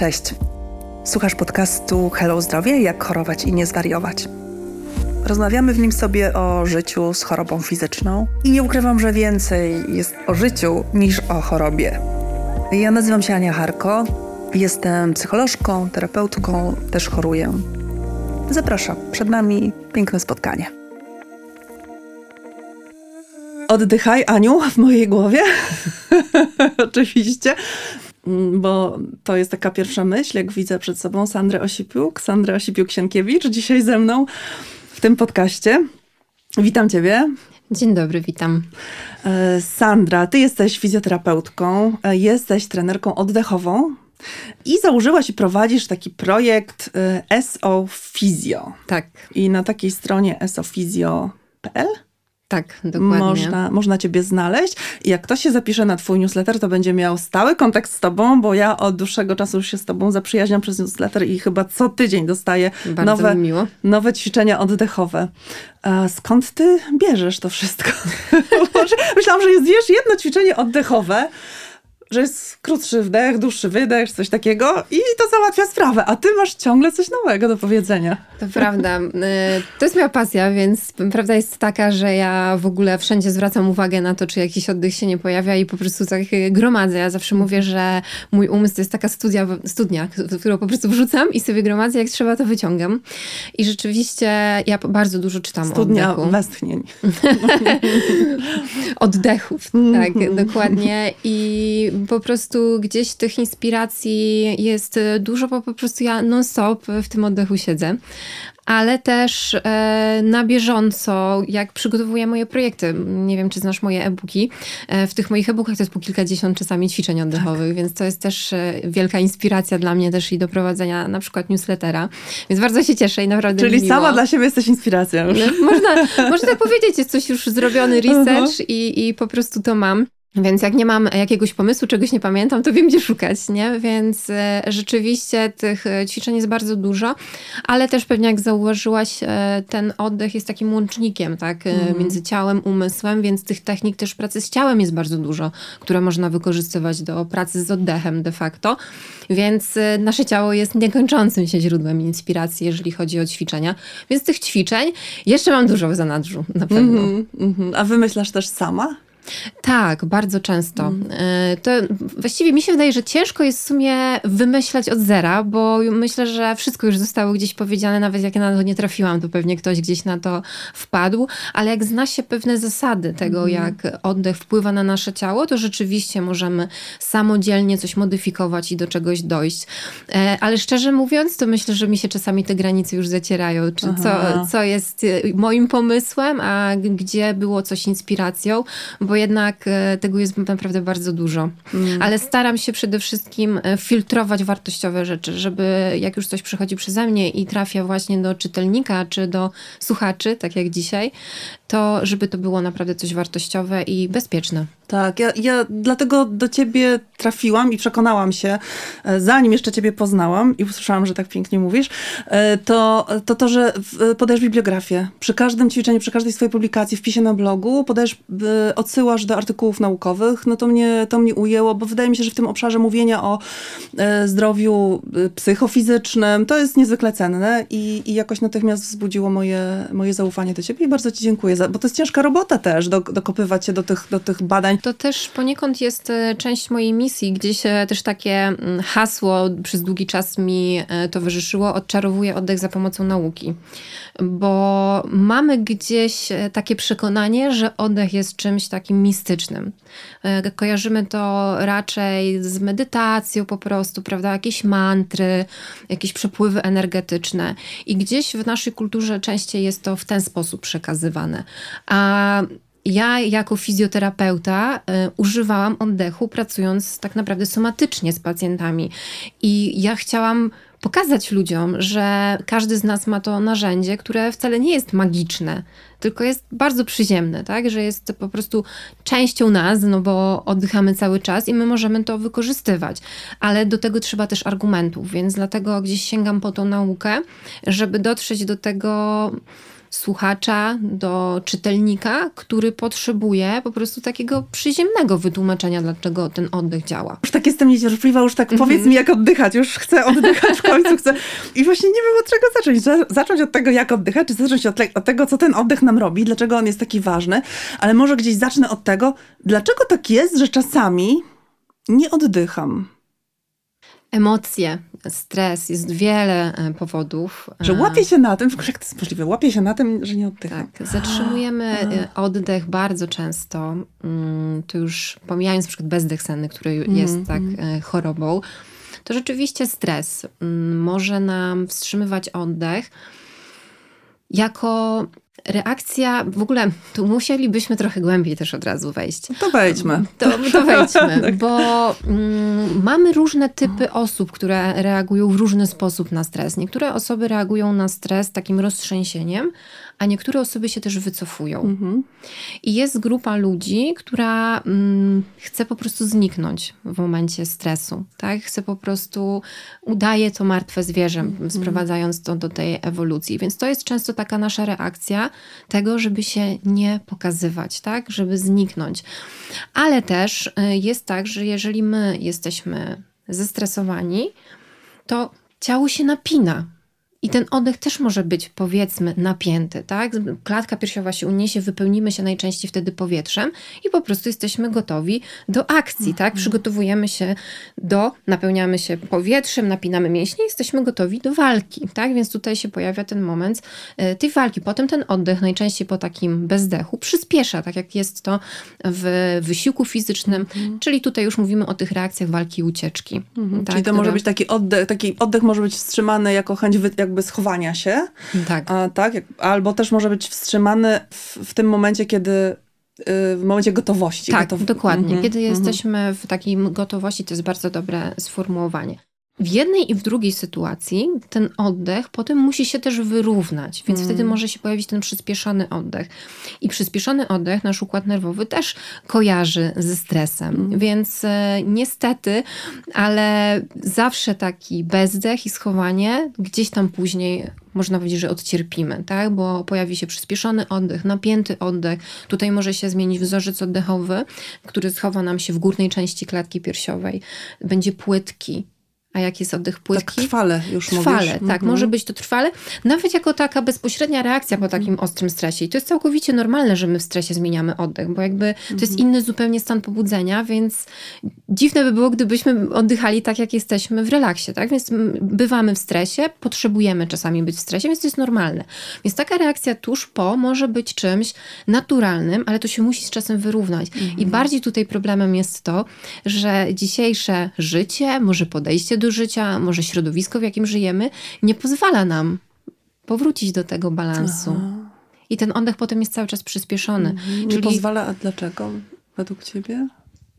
Cześć. Słuchasz podcastu Hello Zdrowie, jak chorować i nie zwariować. Rozmawiamy w nim sobie o życiu z chorobą fizyczną i nie ukrywam, że więcej jest o życiu niż o chorobie. Ja nazywam się Ania Harko, jestem psycholożką, terapeutką, też choruję. Zapraszam, przed nami piękne spotkanie. Oddychaj, Aniu, w mojej głowie. Oczywiście. Bo to jest taka pierwsza myśl, jak widzę przed sobą Sandrę Osipiuk, Sandrę Osipiuk-Sienkiewicz, dzisiaj ze mną w tym podcaście. Witam Ciebie. Dzień dobry, witam. E, Sandra, Ty jesteś fizjoterapeutką, e, jesteś trenerką oddechową i założyłaś i prowadzisz taki projekt e, SO Fizjo. Tak. I na takiej stronie sofizjo.pl tak, dokładnie. Można, można ciebie znaleźć. I jak ktoś się zapisze na twój newsletter, to będzie miał stały kontakt z tobą, bo ja od dłuższego czasu już się z tobą zaprzyjaźniam przez newsletter i chyba co tydzień dostaję nowe, nowe ćwiczenia oddechowe. A skąd ty bierzesz to wszystko? Myślałam, że jest wiesz, jedno ćwiczenie oddechowe, że jest krótszy wdech, dłuższy wydech, coś takiego i to załatwia sprawę, a ty masz ciągle coś nowego do powiedzenia. To prawda. Y, to jest moja pasja, więc prawda jest taka, że ja w ogóle wszędzie zwracam uwagę na to, czy jakiś oddech się nie pojawia i po prostu tak gromadzę. Ja zawsze mówię, że mój umysł to jest taka studia, studnia, którą po prostu wrzucam i sobie gromadzę, jak trzeba to wyciągam. I rzeczywiście ja bardzo dużo czytam studnia o oddechu. westchnień. Oddechów, tak, dokładnie. I po prostu gdzieś tych inspiracji jest dużo, bo po prostu ja non-stop w tym oddechu siedzę ale też e, na bieżąco, jak przygotowuję moje projekty. Nie wiem, czy znasz moje e-booki. E, w tych moich e-bookach to jest po kilkadziesiąt czasami ćwiczeń oddechowych, tak. więc to jest też e, wielka inspiracja dla mnie też i do prowadzenia na przykład newslettera. Więc bardzo się cieszę i naprawdę Czyli sama dla siebie jesteś inspiracją już. No, można, można tak powiedzieć, jest coś już zrobiony research uh -huh. i, i po prostu to mam. Więc jak nie mam jakiegoś pomysłu, czegoś nie pamiętam, to wiem, gdzie szukać, nie? Więc e, rzeczywiście tych e, ćwiczeń jest bardzo dużo, ale też pewnie jak zauważyłaś, e, ten oddech jest takim łącznikiem, tak? Mm. Między ciałem, umysłem, więc tych technik też pracy z ciałem jest bardzo dużo, które można wykorzystywać do pracy z oddechem de facto. Więc nasze ciało jest niekończącym się źródłem inspiracji, jeżeli chodzi o ćwiczenia. Więc tych ćwiczeń jeszcze mam dużo w zanadrzu, na pewno. Mm -hmm. A wymyślasz też sama? Tak, bardzo często. Mm. To właściwie mi się wydaje, że ciężko jest w sumie wymyślać od zera, bo myślę, że wszystko już zostało gdzieś powiedziane, nawet jak ja na to nie trafiłam, to pewnie ktoś gdzieś na to wpadł, ale jak zna się pewne zasady tego, mm. jak oddech wpływa na nasze ciało, to rzeczywiście możemy samodzielnie coś modyfikować i do czegoś dojść. E, ale szczerze mówiąc, to myślę, że mi się czasami te granice już zacierają, czy co, co jest moim pomysłem, a gdzie było coś inspiracją, bo jednak e, tego jest naprawdę bardzo dużo. Mm. Ale staram się przede wszystkim e, filtrować wartościowe rzeczy, żeby jak już coś przychodzi przeze mnie i trafia właśnie do czytelnika czy do słuchaczy, tak jak dzisiaj, to żeby to było naprawdę coś wartościowe i bezpieczne. Tak, ja, ja dlatego do ciebie trafiłam i przekonałam się, e, zanim jeszcze ciebie poznałam i usłyszałam, że tak pięknie mówisz, to to, to że podajesz bibliografię. Przy każdym ćwiczeniu, przy każdej swojej publikacji, wpisie na blogu podajesz odsyłki odsyłasz do artykułów naukowych, no to mnie, to mnie ujęło, bo wydaje mi się, że w tym obszarze mówienia o e, zdrowiu e, psychofizycznym to jest niezwykle cenne i, i jakoś natychmiast wzbudziło moje, moje zaufanie do ciebie i bardzo ci dziękuję, za, bo to jest ciężka robota też, do, dokopywać się do tych, do tych badań. To też poniekąd jest e, część mojej misji, gdzieś też takie mm, hasło przez długi czas mi towarzyszyło, odczarowuję oddech za pomocą nauki, bo mamy gdzieś takie przekonanie, że oddech jest czymś takim mistycznym. E, kojarzymy to raczej z medytacją po prostu, prawda? Jakieś mantry, jakieś przepływy energetyczne. I gdzieś w naszej kulturze częściej jest to w ten sposób przekazywane. A ja jako fizjoterapeuta y, używałam oddechu, pracując tak naprawdę somatycznie z pacjentami. I ja chciałam pokazać ludziom, że każdy z nas ma to narzędzie, które wcale nie jest magiczne, tylko jest bardzo przyziemne, tak? Że jest po prostu częścią nas, no bo oddychamy cały czas i my możemy to wykorzystywać. Ale do tego trzeba też argumentów, więc dlatego gdzieś sięgam po tą naukę, żeby dotrzeć do tego słuchacza, do czytelnika, który potrzebuje po prostu takiego przyziemnego wytłumaczenia, dlaczego ten oddech działa. Już tak jestem niecierpliwa, już tak powiedz mi, jak oddychać. Już chcę oddychać w końcu, chcę. I właśnie nie wiem, od czego zacząć. Zacząć od tego, jak oddychać, czy zacząć od, od tego, co ten oddech nam robi, dlaczego on jest taki ważny, ale może gdzieś zacznę od tego, dlaczego tak jest, że czasami nie oddycham. Emocje, stres, jest wiele e, powodów. Że łapię się na tym, jak to jest możliwe, łapię się na tym, że nie oddycham. Tak, zatrzymujemy e, oddech bardzo często, mm, to już pomijając na przykład bezdech senny, który mm, jest tak mm. chorobą, to rzeczywiście stres mm, może nam wstrzymywać oddech jako reakcja, w ogóle tu musielibyśmy trochę głębiej też od razu wejść. To wejdźmy. To, to wejdźmy, tak. bo mm, mamy różne typy osób, które reagują w różny sposób na stres. Niektóre osoby reagują na stres takim roztrzęsieniem, a niektóre osoby się też wycofują. Mhm. I jest grupa ludzi, która mm, chce po prostu zniknąć w momencie stresu. Tak? Chce po prostu, udaje to martwe zwierzę, mhm. sprowadzając to do tej ewolucji. Więc to jest często taka nasza reakcja tego, żeby się nie pokazywać, tak? żeby zniknąć. Ale też y, jest tak, że jeżeli my jesteśmy zestresowani, to ciało się napina i ten oddech też może być, powiedzmy, napięty, tak? Klatka piersiowa się uniesie, wypełnimy się najczęściej wtedy powietrzem i po prostu jesteśmy gotowi do akcji, tak? mhm. Przygotowujemy się do, napełniamy się powietrzem, napinamy mięśnie jesteśmy gotowi do walki, tak? Więc tutaj się pojawia ten moment e, tej walki. Potem ten oddech, najczęściej po takim bezdechu, przyspiesza, tak jak jest to w wysiłku fizycznym, mhm. czyli tutaj już mówimy o tych reakcjach walki i ucieczki. Mhm. Tak? Czyli to może być taki oddech, taki oddech może być wstrzymany jako chęć, jak jakby schowania się. Tak. A, tak? Albo też może być wstrzymany w, w tym momencie, kiedy y, w momencie gotowości. Tak, gotow... dokładnie. -hmm, Kiedy mm -hmm. jesteśmy w takiej gotowości, to jest bardzo dobre sformułowanie. W jednej i w drugiej sytuacji ten oddech potem musi się też wyrównać, więc mm. wtedy może się pojawić ten przyspieszony oddech. I przyspieszony oddech nasz układ nerwowy też kojarzy ze stresem, mm. więc e, niestety, ale zawsze taki bezdech i schowanie gdzieś tam później można powiedzieć, że odcierpimy, tak? bo pojawi się przyspieszony oddech, napięty oddech. Tutaj może się zmienić wzorzec oddechowy, który schowa nam się w górnej części klatki piersiowej. Będzie płytki, a jak jest oddech płytki? Tak trwale już Trwale, mówisz. tak. Mhm. Może być to trwale. Nawet jako taka bezpośrednia reakcja po takim mhm. ostrym stresie. I to jest całkowicie normalne, że my w stresie zmieniamy oddech, bo jakby mhm. to jest mhm. inny zupełnie stan pobudzenia, więc dziwne by było, gdybyśmy oddychali tak, jak jesteśmy w relaksie, tak? Więc bywamy w stresie, potrzebujemy czasami być w stresie, więc to jest normalne. Więc taka reakcja tuż po może być czymś naturalnym, ale to się musi z czasem wyrównać. Mhm. I bardziej tutaj problemem jest to, że dzisiejsze życie, może podejście do życia, może środowisko, w jakim żyjemy, nie pozwala nam powrócić do tego balansu. Aha. I ten oddech potem jest cały czas przyspieszony. Mhm. Nie Czyli... pozwala, a dlaczego według ciebie?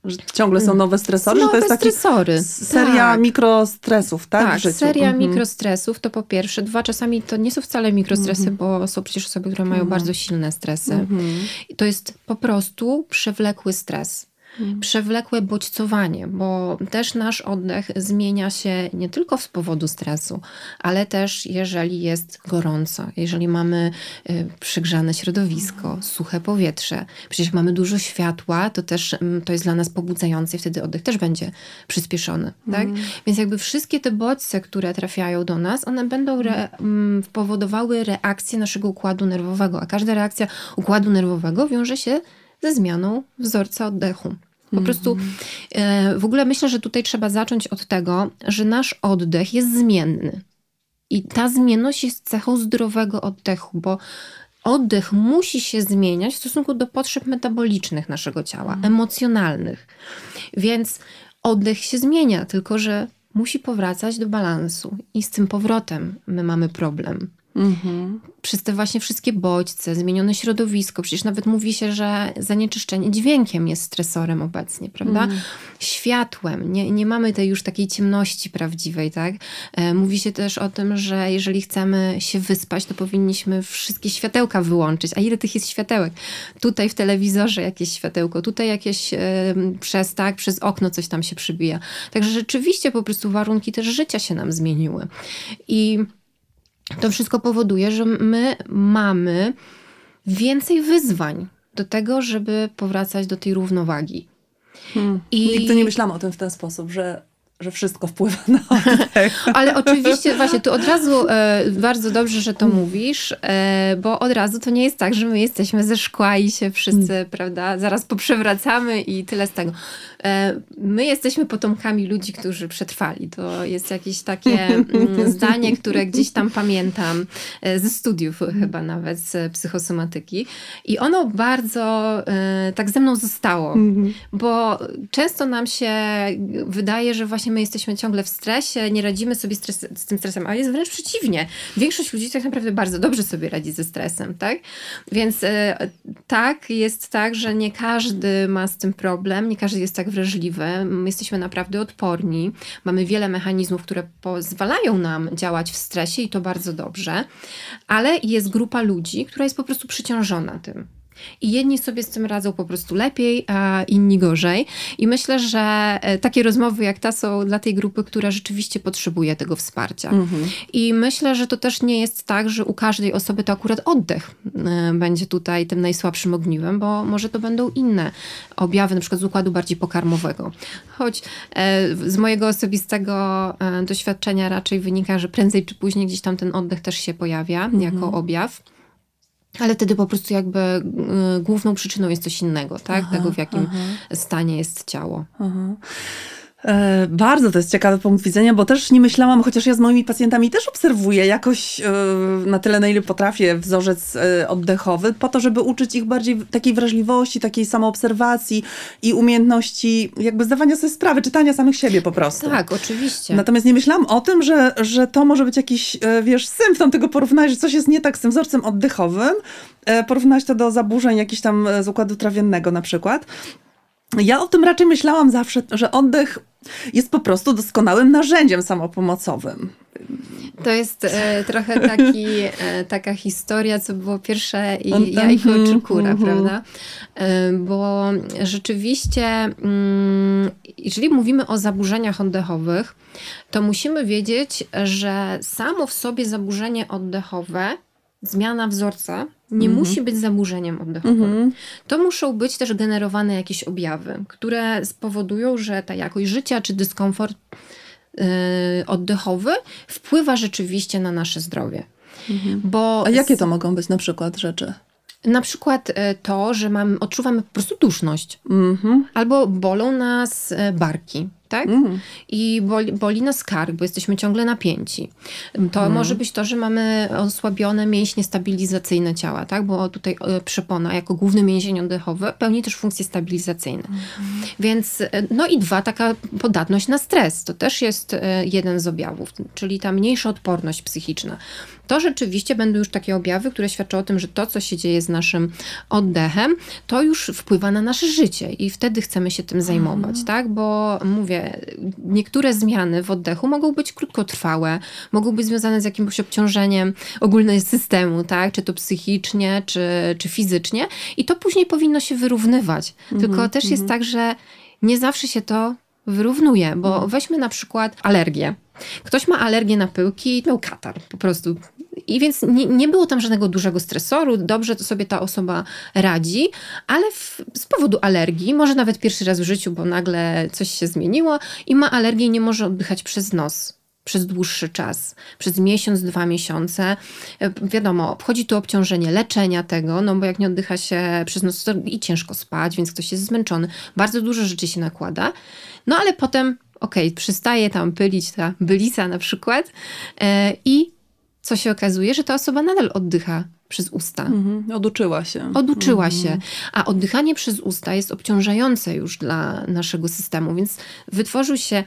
Że ciągle są nowe stresory? Nowe że to jest taki stresory. seria tak. mikrostresów, tak? Tak, seria mhm. mikrostresów to po pierwsze. Dwa, czasami to nie są wcale mikrostresy, mhm. bo są przecież osoby, które mają mhm. bardzo silne stresy. Mhm. I to jest po prostu przewlekły stres. Mhm. przewlekłe bodźcowanie, bo też nasz oddech zmienia się nie tylko z powodu stresu, ale też jeżeli jest gorąco, jeżeli mamy y, przygrzane środowisko, mhm. suche powietrze, przecież mamy dużo światła, to też mm, to jest dla nas pobudzające i wtedy oddech też będzie przyspieszony. Tak? Mm. Więc jakby wszystkie te bodźce, które trafiają do nas, one będą re, mm, powodowały reakcję naszego układu nerwowego, a każda reakcja układu nerwowego wiąże się ze zmianą wzorca oddechu. Po mm -hmm. prostu e, w ogóle myślę, że tutaj trzeba zacząć od tego, że nasz oddech jest zmienny. I ta zmienność jest cechą zdrowego oddechu, bo oddech musi się zmieniać w stosunku do potrzeb metabolicznych naszego ciała, mm. emocjonalnych. Więc oddech się zmienia, tylko że musi powracać do balansu. I z tym powrotem my mamy problem. Mhm. Przez te właśnie wszystkie bodźce, zmienione środowisko. Przecież nawet mówi się, że zanieczyszczenie dźwiękiem jest stresorem obecnie, prawda? Mhm. Światłem. Nie, nie mamy tej już takiej ciemności prawdziwej, tak? E, mówi się też o tym, że jeżeli chcemy się wyspać, to powinniśmy wszystkie światełka wyłączyć. A ile tych jest światełek? Tutaj w telewizorze jakieś światełko, tutaj jakieś e, przez, tak, przez okno coś tam się przybija. Także rzeczywiście po prostu warunki też życia się nam zmieniły. I to wszystko powoduje, że my mamy więcej wyzwań do tego, żeby powracać do tej równowagi. Hmm. I... Nigdy nie myślałam o tym w ten sposób, że że wszystko wpływa na oddech. Ale oczywiście, właśnie, tu od razu e, bardzo dobrze, że to mówisz, e, bo od razu to nie jest tak, że my jesteśmy ze szkła i się wszyscy, mm. prawda, zaraz poprzewracamy i tyle z tego. E, my jesteśmy potomkami ludzi, którzy przetrwali. To jest jakieś takie mm, zdanie, które gdzieś tam pamiętam e, ze studiów chyba nawet z psychosomatyki i ono bardzo e, tak ze mną zostało, mhm. bo często nam się wydaje, że właśnie my jesteśmy ciągle w stresie, nie radzimy sobie stres, z tym stresem, a jest wręcz przeciwnie. Większość ludzi tak naprawdę bardzo dobrze sobie radzi ze stresem, tak? Więc e, tak, jest tak, że nie każdy ma z tym problem, nie każdy jest tak wrażliwy. My jesteśmy naprawdę odporni. Mamy wiele mechanizmów, które pozwalają nam działać w stresie i to bardzo dobrze, ale jest grupa ludzi, która jest po prostu przyciążona tym. I jedni sobie z tym radzą po prostu lepiej, a inni gorzej. I myślę, że e, takie rozmowy jak ta są dla tej grupy, która rzeczywiście potrzebuje tego wsparcia. Mhm. I myślę, że to też nie jest tak, że u każdej osoby to akurat oddech e, będzie tutaj tym najsłabszym ogniwem, bo może to będą inne objawy, na przykład z układu bardziej pokarmowego. Choć e, z mojego osobistego doświadczenia raczej wynika, że prędzej czy później gdzieś tam ten oddech też się pojawia mhm. jako objaw. Ale wtedy po prostu jakby y, główną przyczyną jest coś innego, tak? Aha, Tego, w jakim aha. stanie jest ciało. Aha. E, bardzo to jest ciekawy punkt widzenia, bo też nie myślałam, chociaż ja z moimi pacjentami też obserwuję jakoś e, na tyle, na ile potrafię, wzorzec e, oddechowy, po to, żeby uczyć ich bardziej takiej wrażliwości, takiej samoobserwacji i umiejętności jakby zdawania sobie sprawy, czytania samych siebie po prostu. Tak, oczywiście. Natomiast nie myślałam o tym, że, że to może być jakiś, wiesz, symptom tego porównania, że coś jest nie tak z tym wzorcem oddechowym, porównać to do zaburzeń jakichś tam z układu trawiennego na przykład. Ja o tym raczej myślałam zawsze, że oddech jest po prostu doskonałym narzędziem samopomocowym. To jest e, trochę taki, e, taka historia, co było pierwsze i, jajko czy kura, prawda? E, bo rzeczywiście, mm, jeżeli mówimy o zaburzeniach oddechowych, to musimy wiedzieć, że samo w sobie zaburzenie oddechowe zmiana wzorca nie mhm. musi być zaburzeniem oddechowym. Mhm. To muszą być też generowane jakieś objawy, które spowodują, że ta jakość życia czy dyskomfort yy, oddechowy wpływa rzeczywiście na nasze zdrowie. Mhm. Bo A jakie to mogą być na przykład rzeczy? Na przykład y, to, że mam, odczuwamy po prostu duszność. Mhm. Albo bolą nas y, barki tak? Mm. I boli, boli nas kark, bo jesteśmy ciągle napięci. To mm. może być to, że mamy osłabione mięśnie stabilizacyjne ciała, tak? Bo tutaj e, przepona jako główny mięsień oddechowy pełni też funkcje stabilizacyjne. Mm. Więc, e, no i dwa, taka podatność na stres. To też jest e, jeden z objawów, czyli ta mniejsza odporność psychiczna to rzeczywiście będą już takie objawy, które świadczą o tym, że to, co się dzieje z naszym oddechem, to już wpływa na nasze życie i wtedy chcemy się tym zajmować, mhm. tak? Bo mówię, niektóre zmiany w oddechu mogą być krótkotrwałe, mogą być związane z jakimś obciążeniem ogólnego systemu, tak? Czy to psychicznie, czy, czy fizycznie i to później powinno się wyrównywać. Tylko mhm, też jest mhm. tak, że nie zawsze się to wyrównuje, bo mhm. weźmy na przykład alergię. Ktoś ma alergię na pyłki, miał katar po prostu. I więc nie, nie było tam żadnego dużego stresoru, dobrze to sobie ta osoba radzi, ale w, z powodu alergii, może nawet pierwszy raz w życiu, bo nagle coś się zmieniło i ma alergię i nie może oddychać przez nos przez dłuższy czas, przez miesiąc, dwa miesiące. Wiadomo, wchodzi tu obciążenie leczenia tego, no bo jak nie oddycha się przez noc, to i ciężko spać, więc ktoś jest zmęczony. Bardzo dużo rzeczy się nakłada. No ale potem, okej, okay, przestaje tam pylić ta bylica na przykład yy, i co się okazuje, że ta osoba nadal oddycha przez usta. Mhm, oduczyła się. Oduczyła mhm. się. A oddychanie przez usta jest obciążające już dla naszego systemu, więc wytworzył się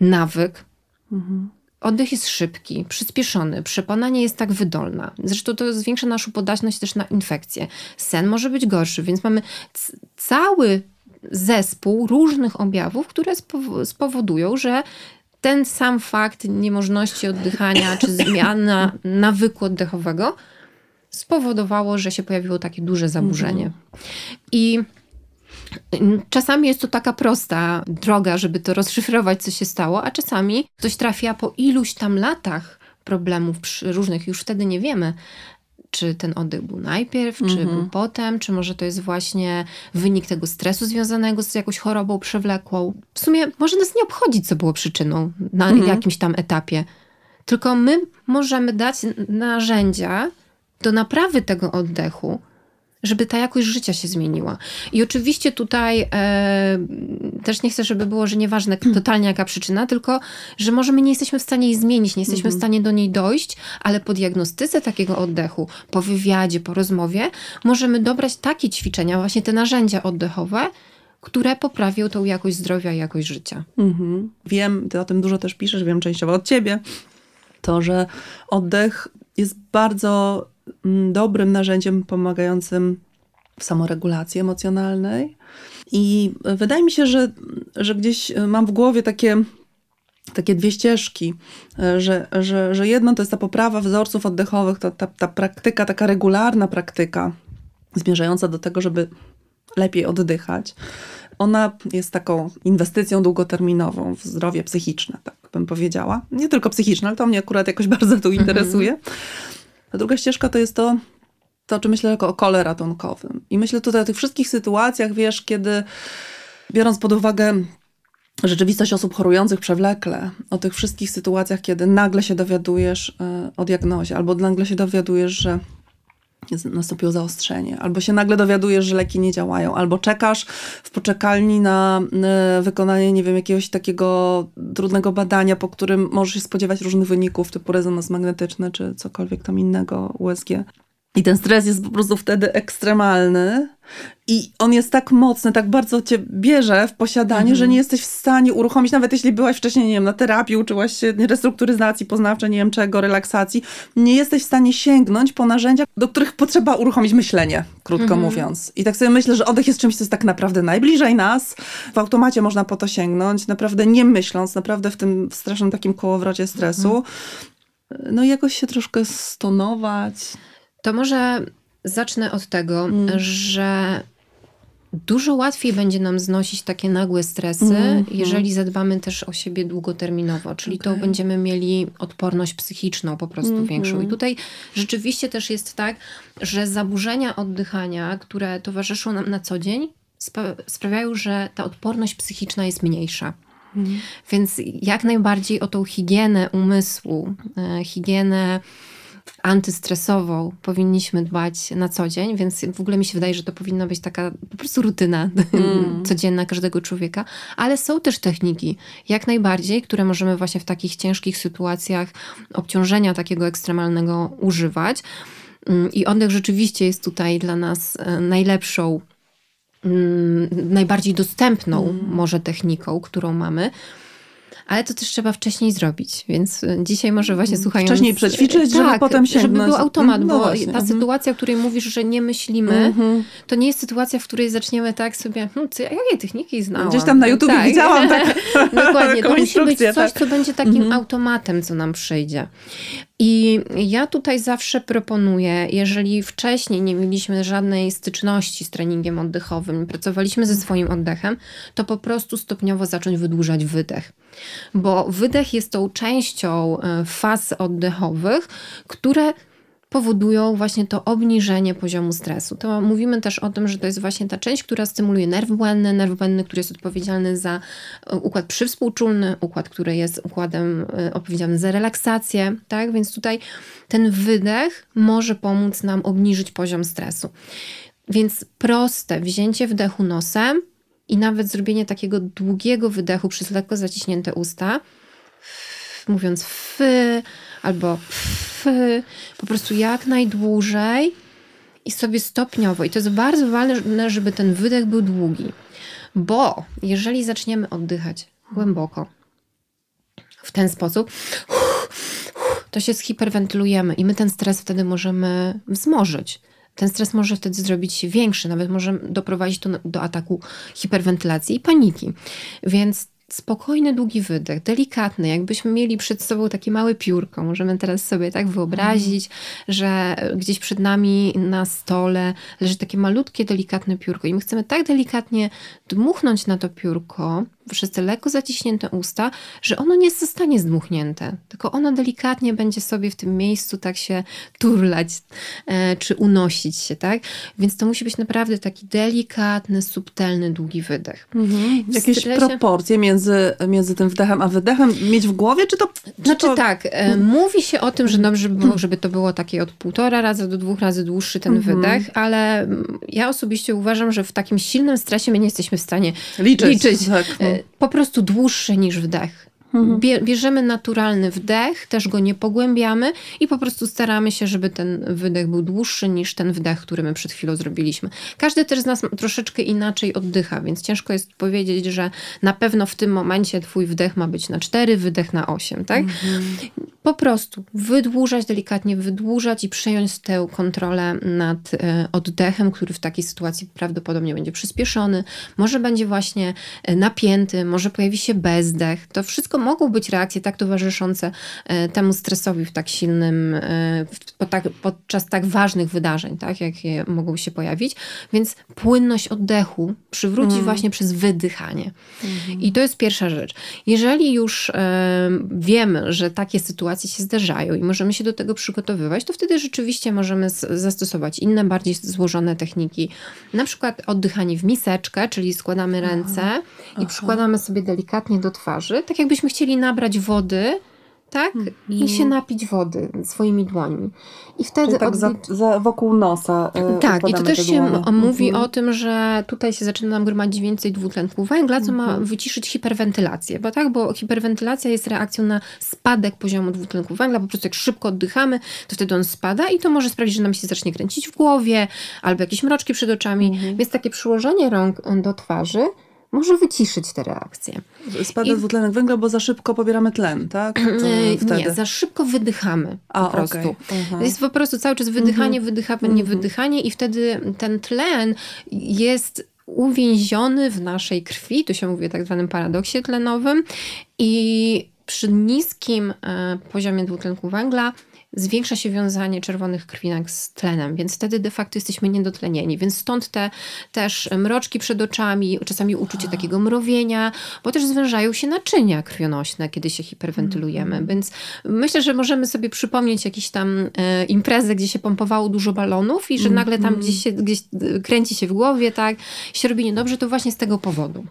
nawyk. Mhm. Oddech jest szybki, przyspieszony, przepona nie jest tak wydolna. Zresztą to zwiększa naszą podatność też na infekcje. Sen może być gorszy, więc mamy cały zespół różnych objawów, które spowodują, że ten sam fakt niemożności oddychania czy zmiana nawyku oddechowego spowodowało, że się pojawiło takie duże zaburzenie. Mhm. I Czasami jest to taka prosta droga, żeby to rozszyfrować, co się stało, a czasami ktoś trafia po iluś tam latach problemów różnych, już wtedy nie wiemy, czy ten oddech był najpierw, czy Mhm. był potem, czy może to jest właśnie wynik tego stresu związanego z jakąś chorobą przewlekłą. W sumie może nas nie obchodzić, co było przyczyną na Mhm. jakimś tam etapie. Tylko my możemy dać narzędzia do naprawy tego oddechu, żeby ta jakość życia się zmieniła. I oczywiście tutaj e, też nie chcę, żeby było, że nieważne totalnie jaka przyczyna, tylko że może my nie jesteśmy w stanie jej zmienić, nie jesteśmy w stanie do niej dojść, ale po diagnostyce takiego oddechu, po wywiadzie, po rozmowie, możemy dobrać takie ćwiczenia, właśnie te narzędzia oddechowe, które poprawią tą jakość zdrowia i jakość życia. Mhm. Wiem, ty o tym dużo też piszesz, wiem częściowo od ciebie, to, że oddech jest bardzo mm, dobrym narzędziem pomagającym w samoregulacji emocjonalnej. I wydaje mi się, że, że gdzieś mam w głowie takie, takie dwie ścieżki, że, że, że jedno to jest ta poprawa wzorców oddechowych, to ta, ta praktyka, taka regularna praktyka zmierzająca do tego, żeby lepiej oddychać. Ona jest taką inwestycją długoterminową w zdrowie psychiczne, tak bym powiedziała. Nie tylko psychiczne, ale to mnie akurat jakoś bardzo tu interesuje. A druga ścieżka to jest to, to o czym myślę jako o kole ratunkowym. I myślę tutaj o tych wszystkich sytuacjach, wiesz, kiedy biorąc pod uwagę rzeczywistość osób chorujących przewlekle, o tych wszystkich sytuacjach, kiedy nagle się dowiadujesz y, o diagnozie, albo nagle się dowiadujesz, że nastąpiło zaostrzenie, albo się nagle dowiadujesz, że leki nie działają, albo czekasz w poczekalni na y, wykonanie, nie wiem, jakiegoś takiego trudnego badania, po którym możesz się spodziewać różnych wyników, typu rezonans magnetyczny, czy cokolwiek tam innego, USG. I ten stres jest po prostu wtedy ekstremalny i on jest tak mocny, tak bardzo cię bierze w posiadanie, że nie jesteś w stanie uruchomić, nawet jeśli byłaś wcześniej, nie wiem, na terapii, uczyłaś się restrukturyzacji poznawczej, nie wiem czego, relaksacji, nie jesteś w stanie sięgnąć po narzędzia, do których potrzeba uruchomić myślenie, krótko mówiąc. I tak sobie myślę, że oddech jest czymś, co jest tak naprawdę najbliżej nas. W automacie można po to sięgnąć, naprawdę nie myśląc, naprawdę w tym strasznym takim kołowrocie stresu. No i jakoś się troszkę stonować. To może zacznę od tego, że dużo łatwiej będzie nam znosić takie nagłe stresy, Mhm. jeżeli zadbamy też o siebie długoterminowo, czyli to Okej. będziemy mieli odporność psychiczną po prostu Mhm. większą. I tutaj rzeczywiście też jest tak, że zaburzenia oddychania, które towarzyszą nam na co dzień, sprawiają, że ta odporność psychiczna jest mniejsza. Więc jak najbardziej o tą higienę umysłu, e, higienę antystresową powinniśmy dbać na co dzień, więc w ogóle mi się wydaje, że to powinna być taka po prostu rutyna codzienna każdego człowieka, ale są też techniki, jak najbardziej, które możemy właśnie w takich ciężkich sytuacjach obciążenia takiego ekstremalnego używać. Mm, I oddech rzeczywiście jest tutaj dla nas e, najlepszą, mm, najbardziej dostępną może techniką, którą mamy. Ale to też trzeba wcześniej zrobić, więc y, dzisiaj może właśnie słuchając... Wcześniej przećwiczyć, żeby potem żeby sięgnąć. był automat, No bo właśnie, ta mhm. sytuacja, o której mówisz, że nie myślimy, Mhm. to nie jest sytuacja, w której zaczniemy tak sobie, hm, co, jakie techniki znałam? Gdzieś tam na YouTubie Tak. widziałam tak, Dokładnie, to musi być coś, tak. co będzie takim automatem, co nam przyjdzie. I ja tutaj zawsze proponuję, jeżeli wcześniej nie mieliśmy żadnej styczności z treningiem oddechowym, pracowaliśmy ze swoim oddechem, to po prostu stopniowo zacząć wydłużać wydech. Bo wydech jest tą częścią e, faz oddechowych, które powodują właśnie to obniżenie poziomu stresu. To mówimy też o tym, że to jest właśnie ta część, która stymuluje nerw błędny, nerw błędny, który jest odpowiedzialny za e, układ przywspółczulny, układ, który jest układem e, odpowiedzialnym za relaksację, tak? Więc tutaj ten wydech może pomóc nam obniżyć poziom stresu. Więc proste wzięcie wdechu nosem i nawet zrobienie takiego długiego wydechu przez lekko zaciśnięte usta, mówiąc fy albo fy, po prostu jak najdłużej i sobie stopniowo. I to jest bardzo ważne, żeby ten wydech był długi, bo jeżeli zaczniemy oddychać głęboko w ten sposób, to się zhiperwentylujemy i my ten stres wtedy możemy wzmożyć. Ten stres może wtedy zrobić się większy, nawet może doprowadzić to do ataku hiperwentylacji i paniki. Więc spokojny, długi wydech, delikatny, jakbyśmy mieli przed sobą takie małe piórko. Możemy teraz sobie tak wyobrazić, że gdzieś przed nami na stole leży takie malutkie, delikatne piórko i my chcemy tak delikatnie dmuchnąć na to piórko przez te lekko zaciśnięte usta, że ono nie zostanie zdmuchnięte, tylko ono delikatnie będzie sobie w tym miejscu tak się turlać e, czy unosić się, tak? Więc to musi być naprawdę taki delikatny, subtelny, długi wydech. Mhm. Jakieś stresie... proporcje między, między tym wdechem a wydechem mieć w głowie, czy to... Czy znaczy to... tak, e, mówi się o tym, że dobrze by było, żeby to było takie od półtora razy do dwóch razy dłuższy ten mhm. wydech, ale ja osobiście uważam, że w takim silnym stresie my nie jesteśmy w stanie liczyć. liczyć. Tak. Po prostu dłuższy niż wdech. Mhm. Bierzemy naturalny wdech, też go nie pogłębiamy i po prostu staramy się, żeby ten wydech był dłuższy niż ten wdech, który my przed chwilą zrobiliśmy. Każdy też z nas troszeczkę inaczej oddycha, więc ciężko jest powiedzieć, że na pewno w tym momencie twój wdech ma być na 4, wydech na 8, tak? Mhm. Po prostu wydłużać, delikatnie wydłużać i przejąć tę kontrolę nad e, oddechem, który w takiej sytuacji prawdopodobnie będzie przyspieszony, może będzie właśnie e, napięty, może pojawi się bezdech. To wszystko mogą być reakcje tak towarzyszące e, temu stresowi w tak silnym, e, tak, podczas tak ważnych wydarzeń, tak, jakie mogą się pojawić. Więc płynność oddechu przywróci mm. właśnie przez wydychanie. Mm. I to jest pierwsza rzecz. Jeżeli już e, wiemy, że takie sytuacje się zdarzają i możemy się do tego przygotowywać, to wtedy rzeczywiście możemy zastosować inne, bardziej złożone techniki. Na przykład oddychanie w miseczkę, czyli składamy ręce Aha. i przykładamy sobie delikatnie do twarzy, tak jakbyśmy chcieli nabrać wody, tak? Mm. I się napić wody swoimi dłońmi. I wtedy tak za, za, wokół nosa. Yy, tak, i to też się dłonie. mówi mm o tym, że tutaj się zaczyna nam gromadzić więcej dwutlenku węgla, co mm ma mhm. wyciszyć hiperwentylację. Bo tak, bo hiperwentylacja jest reakcją na spadek poziomu dwutlenku węgla. Po prostu jak szybko oddychamy, to wtedy on spada i to może sprawić, że nam się zacznie kręcić w głowie albo jakieś mroczki przed oczami. -hmm. Więc takie przyłożenie rąk do twarzy może wyciszyć te reakcje. Spada I... dwutlenek węgla, bo za szybko pobieramy tlen, tak? Wtedy. Nie, za szybko wydychamy A, po prostu. Okay. Jest po prostu cały czas wydychanie, mhm. wydychanie, mhm. wydychanie i wtedy ten tlen jest uwięziony w naszej krwi, tu się mówi o tak zwanym paradoksie tlenowym i przy niskim e, poziomie dwutlenku węgla zwiększa się wiązanie czerwonych krwinek z tlenem, więc wtedy de facto jesteśmy niedotlenieni. Więc stąd te też mroczki przed oczami, czasami uczucie takiego mrowienia, bo też zwężają się naczynia krwionośne, kiedy się hiperwentylujemy. Mm. Więc myślę, że możemy sobie przypomnieć jakieś tam e, imprezy, gdzie się pompowało dużo balonów i że mm. nagle tam gdzieś się gdzieś e, kręci się w głowie, tak, się robi niedobrze, to właśnie z tego powodu.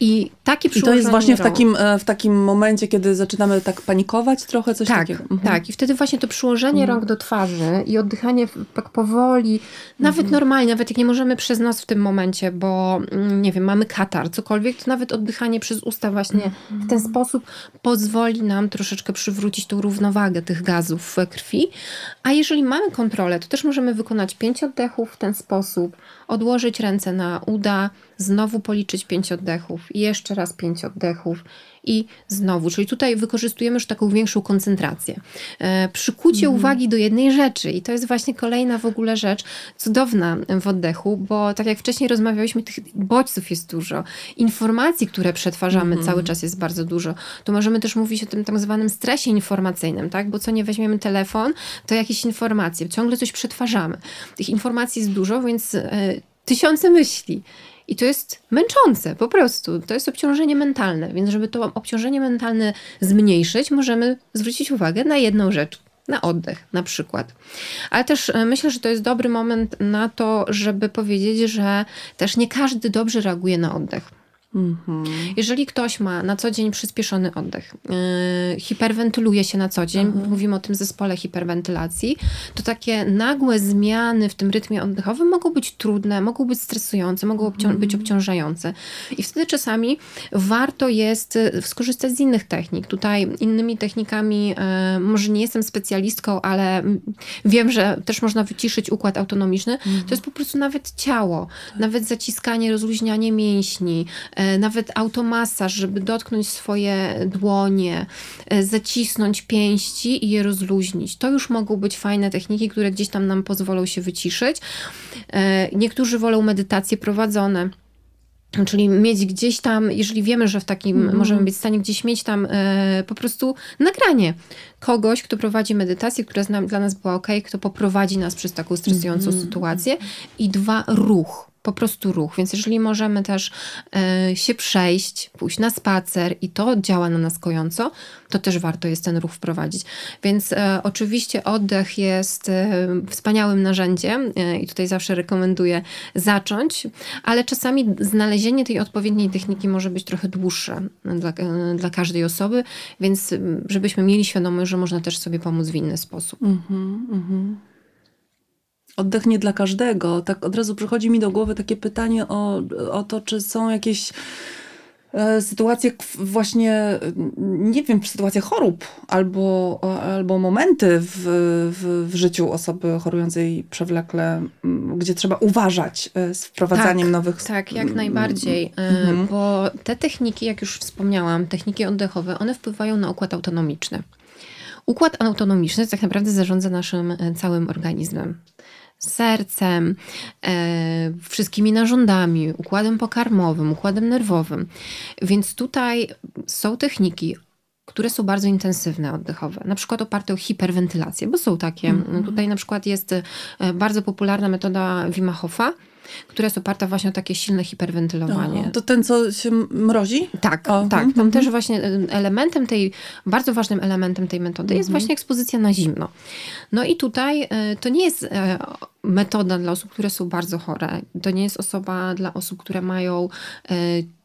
I takie I to jest właśnie w takim, e, w takim momencie, kiedy zaczynamy tak panikować trochę, coś tak, takiego. Mhm. Tak, i wtedy właśnie to przyłożenie mm. rąk do twarzy i oddychanie tak powoli, nawet normalnie, nawet jak nie możemy przez nos w tym momencie, bo mm, nie wiem, mamy katar, cokolwiek, to nawet oddychanie przez usta właśnie w ten sposób pozwoli nam troszeczkę przywrócić tą równowagę tych gazów we krwi. A jeżeli mamy kontrolę, to też możemy wykonać pięć oddechów w ten sposób, odłożyć ręce na uda, znowu policzyć pięć oddechów jeszcze raz pięć oddechów i znowu, czyli tutaj wykorzystujemy już taką większą koncentrację. E, przykucie mm. uwagi do jednej rzeczy i to jest właśnie kolejna w ogóle rzecz cudowna w oddechu, bo tak jak wcześniej rozmawialiśmy, tych bodźców jest dużo, informacji, które przetwarzamy mm. cały czas jest bardzo dużo. Tu możemy też mówić o tym tak zwanym stresie informacyjnym, tak? bo co nie weźmiemy telefon, to jakieś informacje, ciągle coś przetwarzamy. Tych informacji jest dużo, więc e, tysiące myśli. I to jest męczące, po prostu. To jest obciążenie mentalne, więc żeby to obciążenie mentalne zmniejszyć, możemy zwrócić uwagę na jedną rzecz. Na oddech na przykład. Ale też e, myślę, że to jest dobry moment na to, żeby powiedzieć, że też nie każdy dobrze reaguje na oddech. Mhm. Jeżeli ktoś ma na co dzień przyspieszony oddech, yy, hiperwentyluje się na co dzień, mhm. mówimy o tym zespole hiperwentylacji, to takie nagłe zmiany w tym rytmie oddechowym mogą być trudne, mogą być stresujące, mogą obcią mhm. być obciążające. I wtedy czasami warto jest y, skorzystać z innych technik. Tutaj innymi technikami, yy, może nie jestem specjalistką, ale wiem, że też można wyciszyć układ autonomiczny. To jest po prostu nawet ciało, tak. nawet zaciskanie, rozluźnianie mięśni, nawet automasaż, żeby dotknąć swoje dłonie, e, zacisnąć pięści i je rozluźnić. To już mogą być fajne techniki, które gdzieś tam nam pozwolą się wyciszyć. E, niektórzy wolą medytacje prowadzone. Czyli mieć gdzieś tam, jeżeli wiemy, że w takim mm. możemy być w stanie gdzieś mieć tam e, po prostu nagranie kogoś, kto prowadzi medytację, która dla nas była ok, kto poprowadzi nas przez taką stresującą mm. sytuację i dwa, ruch po prostu ruch. Więc jeżeli możemy też e, się przejść, pójść na spacer i to działa na nas kojąco, to też warto jest ten ruch wprowadzić. Więc e, oczywiście oddech jest e, wspaniałym narzędziem i tutaj zawsze rekomenduję zacząć, ale czasami znalezienie tej odpowiedniej techniki może być trochę dłuższe dla, dla każdej osoby, więc żebyśmy mieli świadomość, że można też sobie pomóc w inny sposób. Mm -hmm, mm -hmm. Oddech nie dla każdego. Tak od razu przychodzi mi do głowy takie pytanie o, o to, czy są jakieś e, sytuacje właśnie, nie wiem, sytuacje chorób albo, albo momenty w, w, w, życiu osoby chorującej przewlekle, gdzie trzeba uważać e, z wprowadzaniem tak, nowych... Tak, jak najbardziej, e, mhm. bo te techniki, jak już wspomniałam, techniki oddechowe, one wpływają na układ autonomiczny. Układ autonomiczny tak naprawdę zarządza naszym całym organizmem sercem, e, wszystkimi narządami, układem pokarmowym, układem nerwowym. Więc tutaj są techniki, które są bardzo intensywne oddechowe, na przykład oparte o hiperwentylację, bo są takie. -hmm. Tutaj na przykład jest e, bardzo popularna metoda Wima Hofa, która jest oparta właśnie o takie silne hiperwentylowanie. O, to ten, co się mrozi? Tak, o, tak. Tam też właśnie e, elementem tej, bardzo ważnym elementem tej metody jest mhm. właśnie ekspozycja na zimno. No i tutaj e, to nie jest e, metoda dla osób, które są bardzo chore. To nie jest osoba dla osób, które mają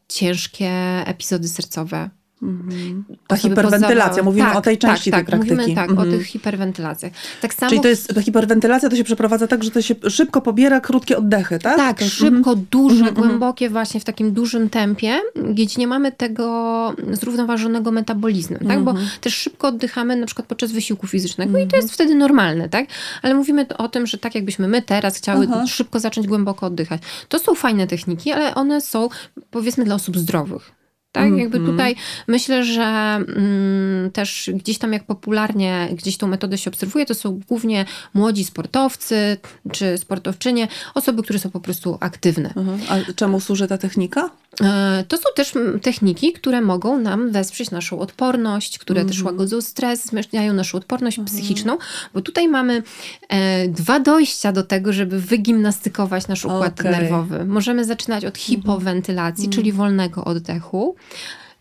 ciężkie epizody sercowe Mhm. Ta hiperwentylacja, mówimy tak, o tej części tak, tej tak, praktyki. Mówimy tak, mhm. o tych hiperwentylacjach. Tak samo... Czyli to jest, hiperwentylacja to się przeprowadza tak, że to się szybko pobiera krótkie oddechy, tak? Tak, to szybko, mhm. duże, mhm. głębokie właśnie w takim dużym tempie, gdzie nie mamy tego zrównoważonego metabolizmu, tak? Bo też szybko oddychamy na przykład podczas wysiłku fizycznego i to jest wtedy normalne, tak? Ale mówimy o tym, że tak jakbyśmy my teraz chciały Aha. szybko zacząć głęboko oddychać. To są fajne techniki, ale one są powiedzmy dla osób zdrowych. Tak, mm -hmm. jakby tutaj myślę, że mm, też gdzieś tam jak popularnie gdzieś tą metodę się obserwuje, to są głównie młodzi sportowcy czy sportowczynie, osoby, które są po prostu aktywne. Mhm. A czemu służy ta technika? E, to są też tych które mogą nam wesprzeć naszą odporność, które mm też mhm. łagodzą stres, zmniejszają naszą odporność mm psychiczną, bo tutaj mamy e, dwa dojścia do tego, żeby wygimnastykować nasz układ okay. nerwowy. Możemy zaczynać od hipowentylacji, czyli wolnego oddechu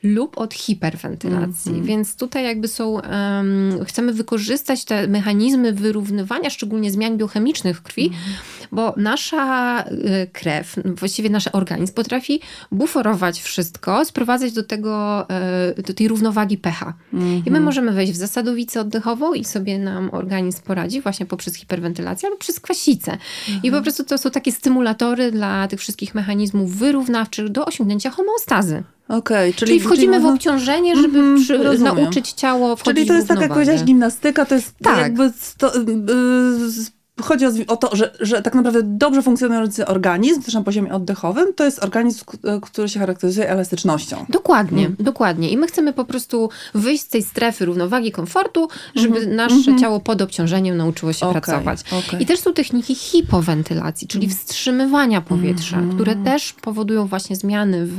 lub od hiperwentylacji. Mm -hmm. Więc tutaj jakby są, um, chcemy wykorzystać te mechanizmy wyrównywania, szczególnie zmian biochemicznych w krwi, mm -hmm. bo nasza y, krew, właściwie nasz organizm potrafi buforować wszystko, sprowadzać do tego, y, do tej równowagi pH. Mm -hmm. I my mhm. możemy wejść w zasadowicę oddechową i sobie nam organizm poradzi właśnie poprzez hiperwentylację albo przez kwasicę. I po mhm. prostu to są takie stymulatory dla tych wszystkich mechanizmów wyrównawczych do osiągnięcia homeostazy. Okay, czyli, czyli wchodzimy czyli w obciążenie, żeby mm, przy, nauczyć ciało wchodzić Czyli to jest tak, jak powiedziałaś, gimnastyka, to jest tak. jakby sto, yy, chodzi o, o, to, że, że tak naprawdę dobrze funkcjonujący organizm, też na poziomie oddechowym, to jest organizm, który się charakteryzuje elastycznością. Dokładnie, mm. dokładnie. I my chcemy po prostu wyjść z tej strefy równowagi, komfortu, żeby mm -hmm. nasze mm -hmm. ciało pod obciążeniem nauczyło się okay, pracować. Okay. I też są techniki hipowentylacji, czyli mm. wstrzymywania powietrza, które też powodują właśnie zmiany w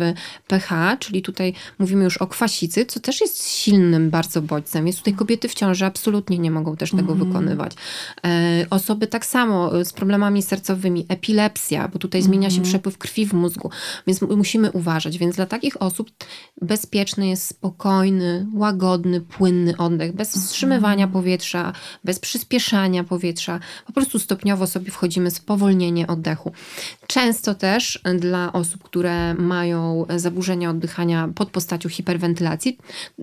pH, czyli tutaj mówimy już o kwasicy, co też jest silnym bardzo bodźcem. Jest tutaj kobiety w ciąży absolutnie nie mogą też tego mhm. wykonywać. E, osoby tak samo y, z problemami sercowymi, epilepsja, bo tutaj zmienia się mhm. przepływ krwi w mózgu, więc musimy uważać. Więc dla takich osób bezpieczny jest spokojny, łagodny, płynny oddech, bez mhm. wstrzymywania powietrza, bez przyspieszania powietrza. Po prostu stopniowo sobie wchodzimy z powolnienie oddechu. Często też dla osób, które mają zaburzenia oddychania pod postacią hiperwentylacji,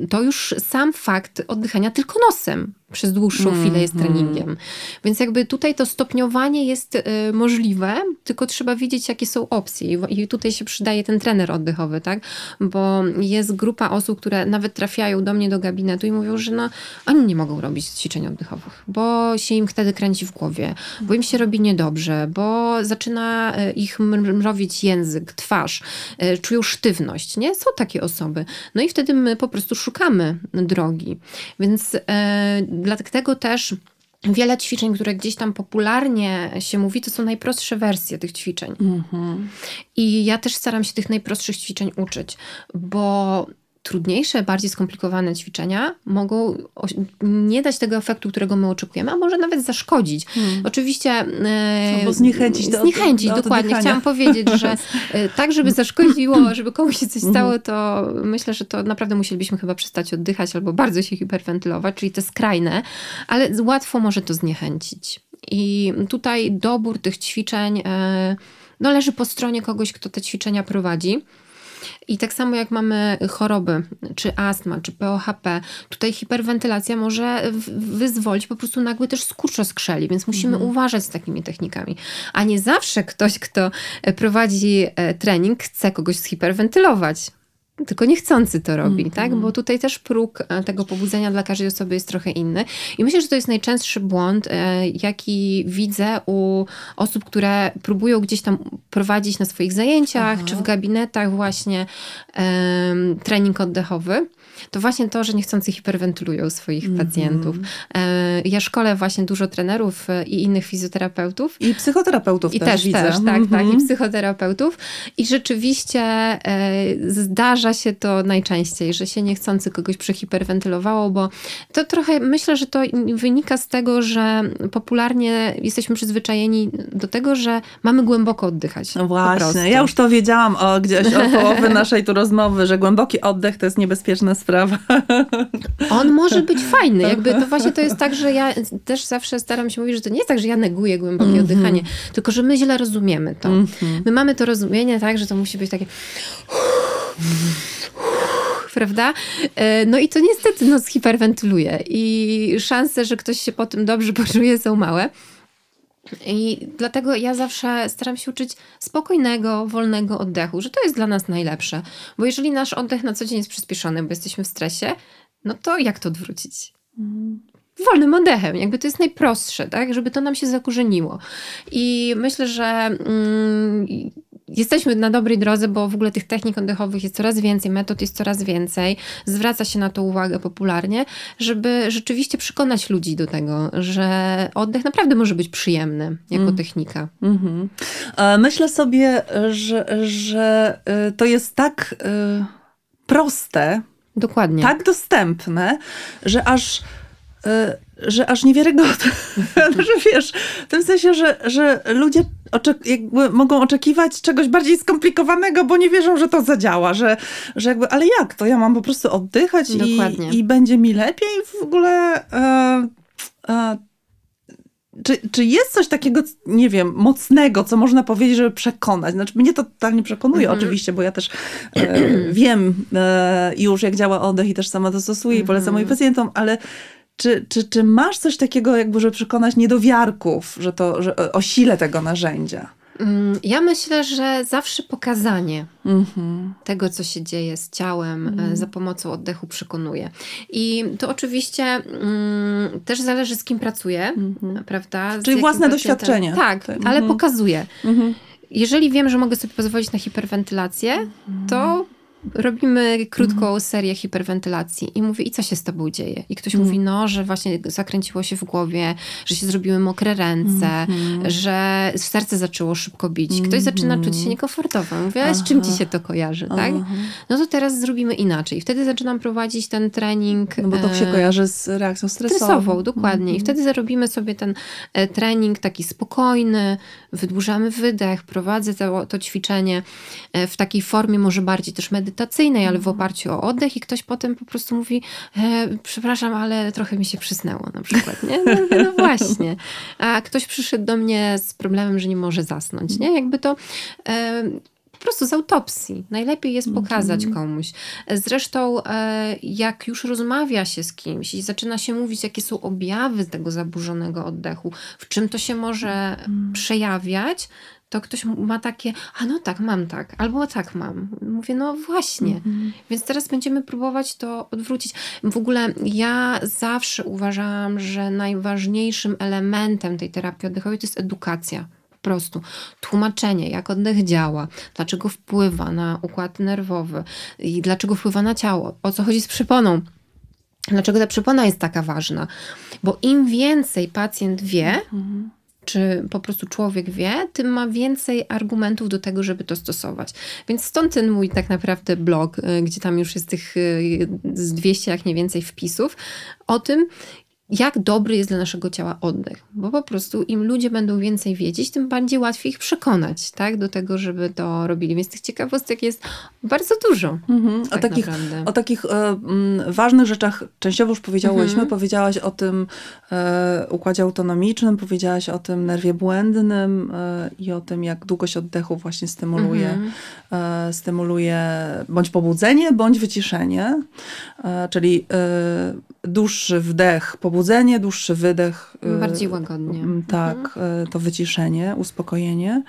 to już sam fakt oddychania tylko nosem przez dłuższą mm, chwilę jest treningiem. Więc jakby tutaj to stopniowanie jest y, możliwe, tylko trzeba wiedzieć, jakie są opcje. I tutaj się przydaje ten trener oddechowy, tak? Bo jest grupa osób, które nawet trafiają do mnie do gabinetu i mówią, że no, oni nie mogą robić ćwiczeń oddechowych, bo się im wtedy kręci w głowie, bo im się robi niedobrze, bo zaczyna y, ich mrowić język, twarz, y, czują sztywność, nie? Są takie osoby. No i wtedy my po prostu szukamy drogi. Więc e, dlatego też wiele ćwiczeń, które gdzieś tam popularnie się mówi, to są najprostsze wersje tych ćwiczeń. Mm -hmm. I ja też staram się tych najprostszych ćwiczeń uczyć, bo trudniejsze, bardziej skomplikowane ćwiczenia mogą nie dać tego efektu, którego my oczekujemy, a może nawet zaszkodzić. Hmm. Oczywiście. E, Albo zniechęcić do Zniechęcić, do dokładnie. Chciałam powiedzieć, że e, tak, żeby zaszkodziło, żeby komuś się coś stało, mhm. to myślę, że to naprawdę musielibyśmy chyba przestać oddychać albo bardzo się hiperwentylować, czyli te skrajne, ale łatwo może to zniechęcić. I tutaj dobór tych ćwiczeń e, no, leży po stronie kogoś, kto te ćwiczenia prowadzi. I tak samo jak mamy choroby, czy astma, czy POHP, tutaj hiperwentylacja może wyzwolić po prostu nagły też skurcz skrzeli, więc musimy mhm. uważać z takimi technikami. A nie zawsze ktoś, kto prowadzi e, trening, chce kogoś zhiperwentylować tylko niechcący to robi, mm -hmm. tak? Bo tutaj też próg e, tego pobudzenia dla każdej osoby jest trochę inny. I myślę, że to jest najczęstszy błąd, e, jaki widzę u osób, które próbują gdzieś tam prowadzić na swoich zajęciach, Aha. czy w gabinetach właśnie um, trening oddechowy to właśnie to, że niechcący hiperwentylują swoich mm -hmm. pacjentów. E, ja szkolę właśnie dużo trenerów e, i innych fizjoterapeutów. I psychoterapeutów I też, też, widzę. też tak, mm -hmm. tak, i mhm. psychoterapeutów. I rzeczywiście e, zdarza się to najczęściej, że się niechcący kogoś przehiperwentylowało, bo to trochę, myślę, że to wynika z tego, że popularnie jesteśmy przyzwyczajeni do tego, że mamy głęboko oddychać. No właśnie, ja już to wiedziałam o, gdzieś od połowy naszej tu rozmowy, że głęboki oddech to jest niebezpieczna sprawa. On może być fajny. Jakby to właśnie to jest tak, że ja też zawsze staram się mówić, że to nie jest tak, że ja neguję głębokie mm -hmm. oddychanie, tylko że my źle rozumiemy to. Mm -hmm. My mamy to rozumienie tak, że to musi być takie prawda? E, no i to niestety no, hiperwentyluje i szanse, że ktoś się po tym dobrze poczuje są małe. I dlatego ja zawsze staram się uczyć spokojnego, wolnego oddechu, że to jest dla nas najlepsze. Bo jeżeli nasz oddech na co dzień jest przyspieszony, bo jesteśmy w stresie, no to jak to odwrócić? Mhm. Wolnym oddechem, jakby to jest najprostsze, tak? Żeby to nam się zakorzeniło. I myślę, że mm, jesteśmy na dobrej drodze, bo w ogóle tych technik oddechowych jest coraz więcej, metod jest coraz więcej, zwraca się na to uwagę popularnie, żeby rzeczywiście przekonać ludzi do tego, że oddech naprawdę może być przyjemny jako mm. technika. Mm -hmm. Myślę sobie, że, że y, to jest tak y, proste, Dokładnie. tak dostępne, że aż że aż niewiarygodne. że wiesz, w tym sensie, że, że ludzie jakby mogą oczekiwać czegoś bardziej skomplikowanego, bo nie wierzą, że to zadziała, że, że jakby, ale jak to? Ja mam po prostu oddychać i, i, będzie mi lepiej w ogóle. E, e, czy, czy jest coś takiego, nie wiem, mocnego, co można powiedzieć, żeby przekonać? Znaczy, mnie to totalnie przekonuje, mm -hmm. oczywiście, bo ja też e, wiem e, już, jak działa oddech i też sama to stosuję mm -hmm. i polecam moim mhm. pacjentom, ale czy, czy, czy masz coś takiego, jakby, żeby przekonać niedowiarków, że to, że, o sile tego narzędzia? Mm, ja myślę, że zawsze pokazanie mm-hmm. tego, co się dzieje z ciałem mm. za pomocą oddechu przekonuje. I to oczywiście mm, też zależy, z kim pracuję, mm-hmm. prawda? Z Czyli własne doświadczenie. Tak, mm-hmm. ale pokazuje. Mhm. Jeżeli wiem, że mogę sobie pozwolić na hiperwentylację, to robimy krótką mhm. serię hiperwentylacji i mówię, i co się z tobą dzieje? I ktoś mm. mówi, no, że właśnie zakręciło się w głowie, że się zrobiły mokre ręce, mm. że serce zaczęło szybko bić. Ktoś zaczyna czuć się niekomfortowo. Mówię, ale z czym ci się to kojarzy, tak? No to teraz zrobimy inaczej. I wtedy zaczynam prowadzić ten trening. No bo to się e, kojarzy z reakcją stresową. Stresową, dokładnie. I mhm. wtedy zarobimy sobie ten e, trening taki spokojny, wydłużamy wydech, prowadzę to, to ćwiczenie e, w takiej formie może bardziej też medytacyjnej, medytacyjnej, ale w oparciu o oddech i ktoś potem po prostu mówi, e, przepraszam, ale trochę mi się przysnęło na przykład, nie? No, no, właśnie. A ktoś przyszedł do mnie z problemem, że nie może zasnąć, nie? Jakby to... E, po prostu z autopsji. Najlepiej jest pokazać mhm. komuś. Zresztą, e, jak już rozmawia się z kimś i zaczyna się mówić, jakie są objawy tego zaburzonego oddechu, w czym to się może mhm. przejawiać, to ktoś ma takie, a no tak, mam tak, albo tak mam. Mówię, no właśnie. Mm-hmm. Więc teraz będziemy próbować to odwrócić. W ogóle ja zawsze uważałam, że najważniejszym elementem tej terapii oddechowej to jest edukacja. Po prostu tłumaczenie, jak oddech działa, dlaczego wpływa na układ nerwowy i dlaczego wpływa na ciało, o co chodzi z przyponą. Dlaczego ta przypona jest taka ważna? Bo im więcej pacjent wie, mm-hmm czy po prostu człowiek wie, tym ma więcej argumentów do tego, żeby to stosować. Więc stąd ten mój tak naprawdę blog, y, gdzie tam już jest tych y, z 200, jak nie więcej wpisów, o tym, jak dobry jest dla naszego ciała oddech. Bo po prostu im ludzie będą więcej wiedzieć, tym bardziej łatwiej ich przekonać tak, do tego, żeby to robili. Więc tych ciekawostek jest bardzo dużo. Mhm. Tak o, takich, o takich e, ważnych rzeczach częściowo już powiedziałyśmy. Mhm. Powiedziałaś o tym e, układzie autonomicznym, powiedziałaś o tym nerwie błędnym e, i o tym, jak długość oddechu właśnie stymuluje, mhm. E, stymuluje bądź pobudzenie, bądź wyciszenie. E, czyli e, dłuższy wdech, pobudzenie, dłuższy wydech. Y, Bardziej łagodnie. Tak, mhm. to wyciszenie, uspokojenie.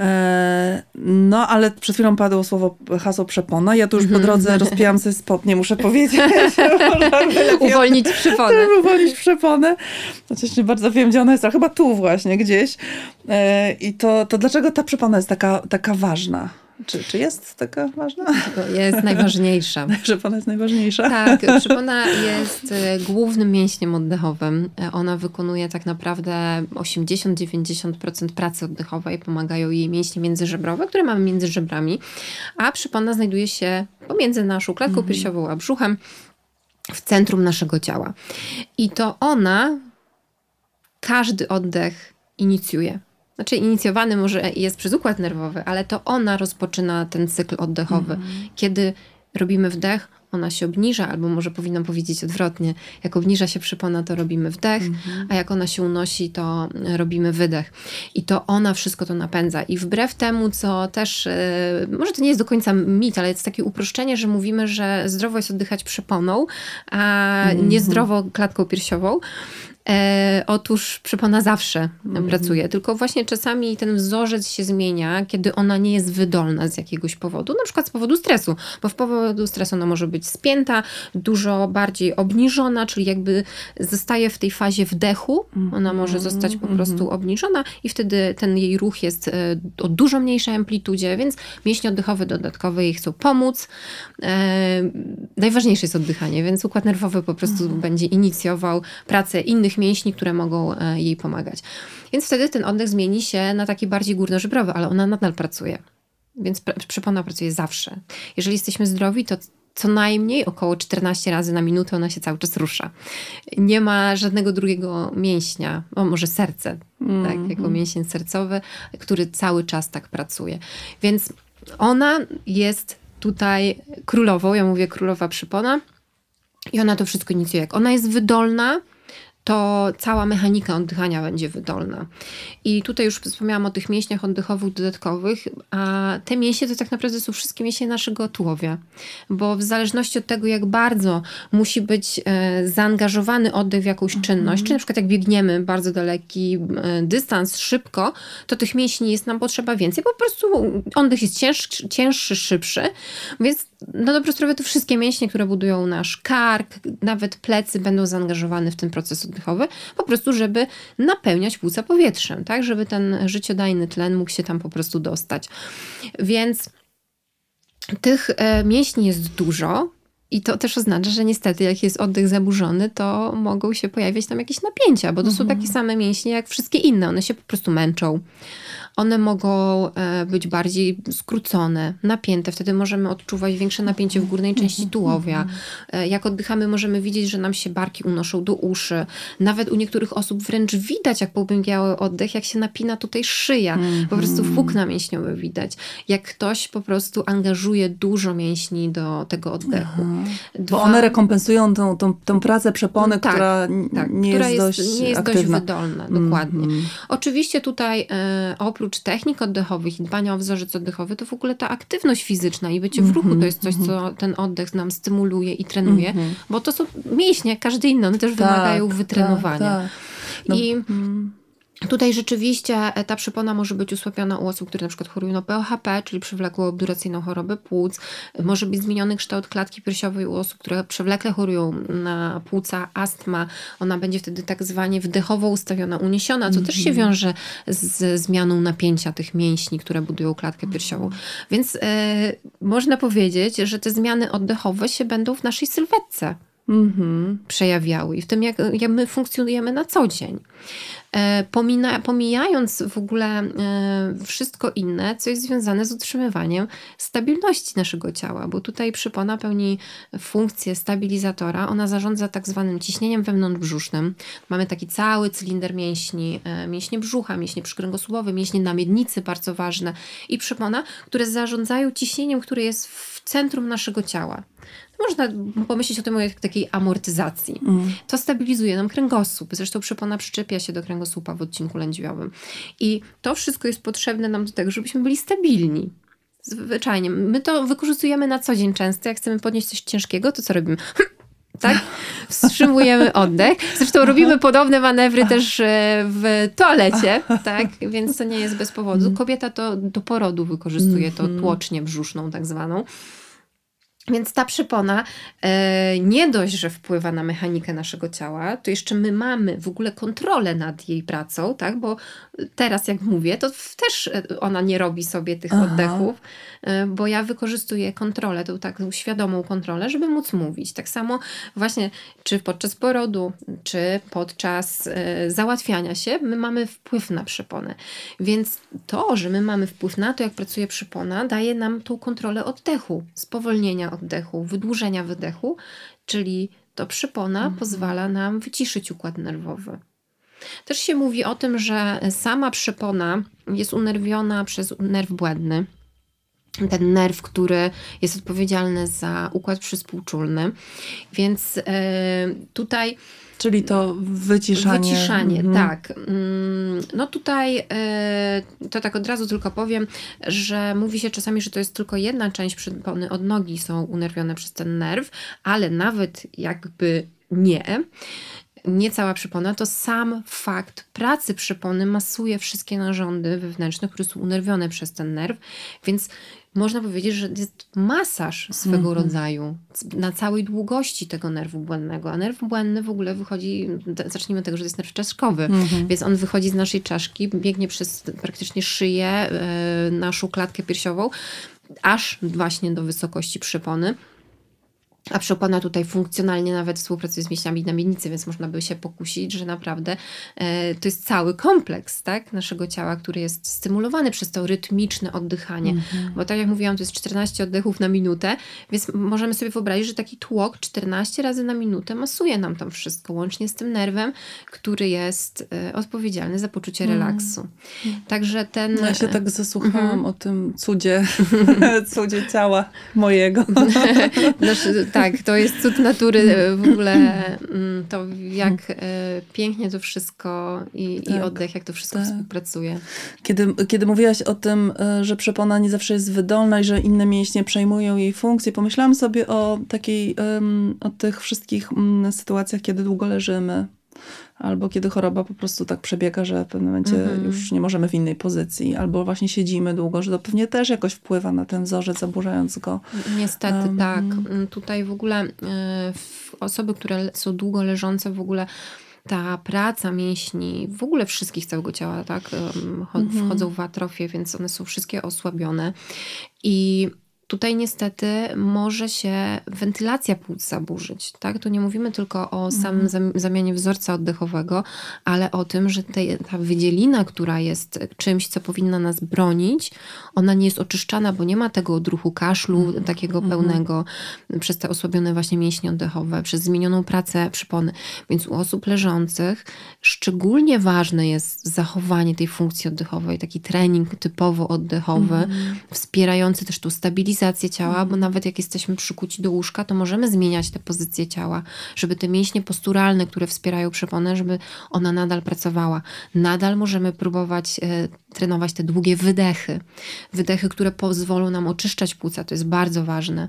E, no, ale przed chwilą padło słowo, hasło przepona. Ja tu już po mhm. drodze rozpijam sobie spodnie, muszę powiedzieć. Uwolnić przeponę. Uwolnić przeponę. Chociaż nie bardzo wiem, gdzie ona jest, ale chyba tu właśnie gdzieś. E, I to, to dlaczego ta przepona jest taka, taka ważna? Czy, czy jest taka ważna? Jest najważniejsza. Przepona jest najważniejsza. Tak, przepona jest e, głównym mięśniem oddechowym. E, ona wykonuje tak naprawdę 80-90% pracy oddechowej. Pomagają jej mięśnie międzyżebrowe, które mamy między żebrami, a przepona znajduje się pomiędzy naszą klatką mhm. piersiową a brzuchem w centrum naszego ciała. I to ona każdy oddech inicjuje znaczy inicjowany może jest przez układ nerwowy, ale to ona rozpoczyna ten cykl oddechowy. Mm. Kiedy robimy wdech, ona się obniża, albo może powinnam powiedzieć odwrotnie. Jak obniża się przypona, to robimy wdech, mm -hmm. a jak ona się unosi, to robimy wydech. I to ona wszystko to napędza. I wbrew temu, co też, yy, może to nie jest do końca mit, ale jest takie uproszczenie, że mówimy, że zdrowo jest oddychać przyponą, a mm -hmm. niezdrowo klatką piersiową. E, otóż przypona zawsze mm. pracuje, tylko właśnie czasami ten wzorzec się zmienia, kiedy ona nie jest wydolna z jakiegoś powodu, na przykład z powodu stresu, bo w powodu stresu ona może być spięta, dużo bardziej obniżona, czyli jakby zostaje w tej fazie wdechu, ona może mhm, zostać po prostu mhm. obniżona i wtedy ten jej ruch jest e, o dużo mniejszej amplitudzie, więc mięśnie oddechowe dodatkowe jej chcą pomóc. E, najważniejsze jest oddychanie, więc układ nerwowy po prostu mhm. będzie inicjował pracę innych mięśni, które mogą e, jej pomagać. Więc wtedy ten oddech zmieni się na taki bardziej górnożebrowy, ale ona nadal pracuje. Więc przepona pracuje zawsze. Jeżeli jesteśmy zdrowi, to co najmniej około 14 razy na minutę ona się cały czas rusza. Nie ma żadnego drugiego mięśnia, o może serce, mm -hmm. tak, jako mhm. mięsień sercowy, który cały czas tak pracuje. Więc ona jest tutaj królową, ja mówię królowa przypona i ona to wszystko inicjuje. Jak ona jest wydolna, to cała mechanika oddychania będzie wydolna. I tutaj już wspomniałam o tych mięśniach oddechowych dodatkowych, a te mięśnie to tak naprawdę są wszystkie mięśnie naszego tułowia, bo w zależności od tego, jak bardzo musi być e, zaangażowany oddech w jakąś mhm. czynność, czy na przykład jak biegniemy bardzo daleki dystans, szybko, to tych mięśni jest nam potrzeba więcej, po prostu oddech jest cięższy, cięższy szybszy, więc na dobrą sprawę to wszystkie mięśnie, które budują nasz kark, nawet plecy będą zaangażowane w ten proces oddechowy, po prostu żeby napełniać płuca powietrzem, tak, żeby ten życiodajny tlen mógł się tam po prostu dostać. Więc tych e, mięśni jest dużo, i to też oznacza, że niestety, jak jest oddech zaburzony, to mogą się pojawiać tam jakieś napięcia, bo to mhm. są takie same mięśnie jak wszystkie inne. One się po prostu męczą one mogą e, być bardziej skrócone, napięte. Wtedy możemy odczuwać większe napięcie w górnej części mhm, tułowia. Mhm. E, jak oddychamy, możemy widzieć, że nam się barki unoszą do uszy. Nawet u niektórych osób wręcz widać, jak połębiały oddech, jak się napina tutaj szyja. Po prostu mhm. włókna mięśniowe widać. Jak ktoś po prostu angażuje dużo mięśni do tego oddechu. Dwa... Bo one rekompensują tą, tą, tą pracę przepony, tak, która, tak, nie, która jest dość nie jest aktywna. dość wydolna. Dokładnie. Mm. Oczywiście tutaj e, oprócz technik oddechowych i dbania o wzorzec oddechowy, to w ogóle ta aktywność fizyczna i bycie w ruchu to jest coś, co mhm. ten oddech nam stymuluje i trenuje, mhm. bo to są mięśnie, jak każdy inny, one też tak, wymagają wytrenowania. Tak, tak. No, I mm. Tutaj rzeczywiście ta przypona może być usłabiona u osób, które na przykład chorują na POHP, czyli przewlekłą obduracyjną chorobę płuc. Może być zmieniony kształt klatki piersiowej u osób, które przewlekle chorują na płuca, astma. Ona będzie wtedy tak zwanie wdechowo ustawiona, uniesiona, co mm -hmm. też się mhm. wiąże z zmianą napięcia tych mięśni, które budują klatkę piersiową. Więc e, można powiedzieć, że te zmiany oddechowe się będą w naszej sylwetce przejawiały i w tym, jak, jak my funkcjonujemy na co dzień. E, pomina, pomijając w ogóle e, wszystko inne, co jest związane z utrzymywaniem stabilności naszego ciała, bo tutaj przypona pełni funkcję stabilizatora. Ona zarządza tak zwanym ciśnieniem wewnątrzbrzusznym. Mamy taki cały cylinder mięśni, e, mięśnie brzucha, mięśnie przykręgosłubowe, mięśnie na miednicy, bardzo ważne i przypona, które zarządzają ciśnieniem, które jest w centrum naszego ciała. Można pomyśleć o tym jak takiej amortyzacji. Mm. To stabilizuje nam kręgosłup. Zresztą przypona przyczepia się do kręgosłupa w odcinku lędźwiowym. I to wszystko jest potrzebne nam do tego, żebyśmy byli stabilni. Zwyczajnie. My to wykorzystujemy na co dzień często. Jak chcemy podnieść coś ciężkiego, to co robimy? tak? Wstrzymujemy oddech. Zresztą robimy podobne manewry też e, w toalecie, tak? Więc to nie jest bez powodu. Mm. Kobieta to do porodu wykorzystuje to mm-hmm. tłocznię brzuszną tak zwaną. Więc ta przypona e, nie dość, że wpływa na mechanikę naszego ciała, to jeszcze my mamy w ogóle kontrolę nad jej pracą, tak? Bo teraz, jak mówię, to też ona nie robi sobie tych Aha. oddechów, e, bo ja wykorzystuję kontrolę, tą taką świadomą kontrolę, żeby móc mówić. Tak samo właśnie, czy podczas porodu, czy podczas e, załatwiania się, my mamy wpływ na przyponę. Więc to, że my mamy wpływ na to, jak pracuje przypona, daje nam tą kontrolę oddechu, spowolnienia oddechu, wydłużenia wydechu, czyli to przypona mhm. pozwala nam wyciszyć układ nerwowy. Też się mówi o tym, że sama przypona jest unerwiona przez nerw błędny. Ten nerw, który jest odpowiedzialny za układ przyspółczulny. Więc yy, tutaj Czyli to wyciszanie. Wyciszanie, mhm. tak. Mm, no tutaj e, to tak od razu tylko powiem, że mówi się czasami, że to jest tylko jedna część przypony od nogi są unerwione przez ten nerw, ale nawet jakby nie, nie cała przypona, to sam fakt pracy przypony masuje wszystkie narządy wewnętrzne, które są unerwione przez ten nerw, więc można powiedzieć, że jest masaż swego mm-hmm. rodzaju na całej długości tego nerwu błędnego. A nerw błędny w ogóle wychodzi, zacznijmy od tego, że to jest nerw czaszkowy, mm-hmm. więc on wychodzi z naszej czaszki, biegnie przez praktycznie szyję, yy, naszą klatkę piersiową, aż właśnie do wysokości przypony. A przypona tutaj funkcjonalnie nawet współpracuje z mięśniami na miednicy, więc można by się pokusić, że naprawdę e, to jest cały kompleks tak, naszego ciała, który jest stymulowany przez to rytmiczne oddychanie. Mm-hmm. Bo tak jak mówiłam, to jest 14 oddechów na minutę, więc możemy sobie wyobrazić, że taki tłok 14 razy na minutę masuje nam tam wszystko, łącznie z tym nerwem, który jest e, odpowiedzialny za poczucie mm. relaksu. Mm. Także ten... No ja się tak zasłuchałam mm-hmm. o tym cudzie, cudzie ciała mojego. Nasz, tak, to jest cud natury e, w ogóle. Mm, to jak e, pięknie to wszystko i, tak, i oddech, jak to wszystko tak. współpracuje. Kiedy, kiedy mówiłaś o tym, e, że przepona nie zawsze jest wydolna i że inne mięśnie przejmują jej funkcję, pomyślałam sobie o takiej, o tych wszystkich mm, sytuacjach, kiedy długo leżymy albo kiedy choroba po prostu tak przebiega, że w pewnym momencie -hmm. już nie możemy w innej pozycji, albo właśnie siedzimy długo, że to pewnie też jakoś wpływa na ten wzorzec, zaburzając go. Niestety um, tak. Mm, tutaj w ogóle y, osoby, które są długo leżące, w ogóle ta praca mięśni, w ogóle wszystkich całego ciała, tak, mhm. wchodzą w atrofię, więc one są wszystkie osłabione. I Tutaj niestety może się wentylacja płuc zaburzyć. Tak? Tu nie mówimy tylko o samym mhm. zamianie wzorca oddechowego, ale o tym, że te, ta wydzielina, która jest czymś, co powinna nas bronić, ona nie jest oczyszczana, bo nie ma tego odruchu kaszlu mhm. takiego mhm. pełnego przez te osłabione właśnie mięśnie oddechowe, przez zmienioną pracę przypony. Więc u osób leżących szczególnie ważne jest zachowanie tej funkcji oddechowej, taki trening typowo oddechowy, wspierający też tą stabilizację stabilizację ciała, bo mhm. nawet jak jesteśmy przykuci do łóżka, to możemy zmieniać tę pozycję ciała, żeby te mięśnie posturalne, które wspierają przeponę, żeby ona nadal pracowała. Nadal możemy próbować e, trenować te długie wydechy. Wydechy, które pozwolą nam oczyszczać płuca, to jest bardzo ważne.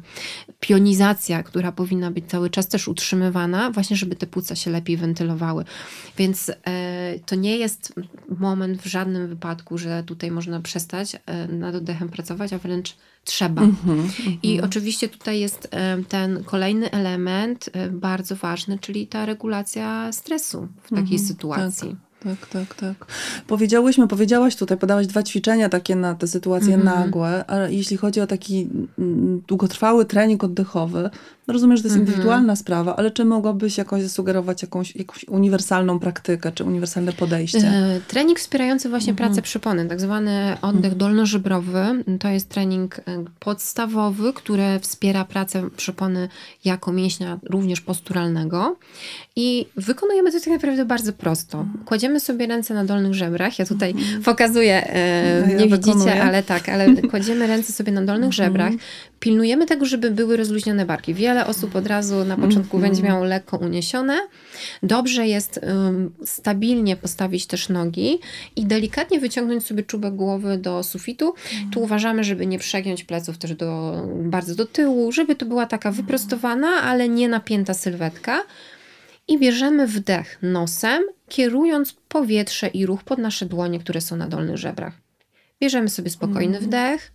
Pionizacja, która powinna być cały czas też utrzymywana, właśnie żeby te płuca się lepiej wentylowały. Więc e, to nie jest moment w żadnym wypadku, że tutaj można przestać e, nad oddechem pracować, a wręcz trzeba. Mm -hmm, I mm -hmm. oczywiście tutaj jest e, ten kolejny element e, bardzo ważny, czyli ta regulacja stresu w takiej mm -hmm, sytuacji. Tak. tak, tak, tak. Powiedziałyśmy, powiedziałaś tutaj, podałaś dwa ćwiczenia takie na te sytuacje mm -hmm. nagłe, ale jeśli chodzi o taki mm, długotrwały trening oddechowy, rozumiem, że to jest -hmm. indywidualna sprawa, ale czy mogłabyś jakoś zasugerować jakąś, jakąś uniwersalną praktykę, czy uniwersalne podejście? E, trening wspierający właśnie -hmm. pracę przypony, tak zwany oddech dolnożebrowy, to jest trening e, podstawowy, który wspiera pracę przypony jako mięśnia również posturalnego i wykonujemy to tak naprawdę bardzo prosto. Kładziemy kładziemy sobie ręce na dolnych żebrach. Ja tutaj mm. pokazuję, e, no, ja nie wykonuję. widzicie, ale tak, ale kładziemy ręce sobie na dolnych mm. żebrach. Pilnujemy tego, żeby były rozluźnione barki. Wiele osób od razu na początku mm. będzie miało lekko uniesione. Dobrze jest um, stabilnie postawić też nogi i delikatnie wyciągnąć sobie czubek głowy do sufitu. Tu uważamy, żeby nie przegiąć pleców też do, bardzo do tyłu, żeby to była taka wyprostowana, ale nie napięta sylwetka i bierzemy wdech nosem, kierując powietrze i ruch pod nasze dłonie, które są na dolnych żebrach. Bierzemy sobie spokojny mm. wdech.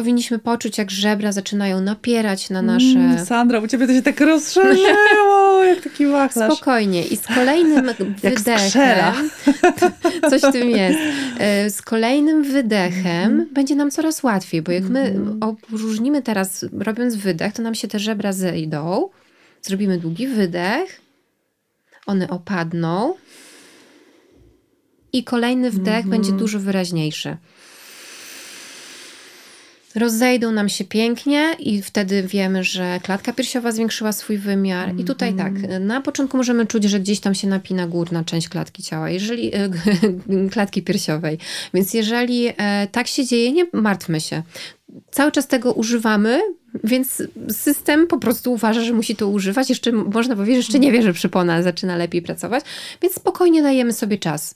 Powinniśmy poczuć, jak żebra zaczynają napierać na nasze. Mm, Sandra, u ciebie to się tak rozszerzyło, jak taki wachlarz. Spokojnie. I z kolejnym wydechem. coś w tym jest. E, z kolejnym wydechem mm. będzie nam coraz łatwiej, bo jak my mm. opróżnimy teraz, robiąc wydech, to nam się te żebra zejdą Zrobimy długi wydech. One opadną. I kolejny wdech mm -hmm. będzie dużo wyraźniejszy. Rozejdą nam się pięknie i wtedy wiemy, że klatka piersiowa zwiększyła swój wymiar. Mm -hmm. I tutaj tak, mhm. na początku możemy czuć, że gdzieś tam się napina górna część klatki ciała, jeżeli e, klatki piersiowej. Więc jeżeli e, tak się dzieje, nie martwmy się. Cały czas tego używamy, więc system po prostu uważa, że musi to używać. Jeszcze można powiedzieć, że jeszcze nie wie, że przypona zaczyna lepiej pracować, więc spokojnie dajemy sobie czas.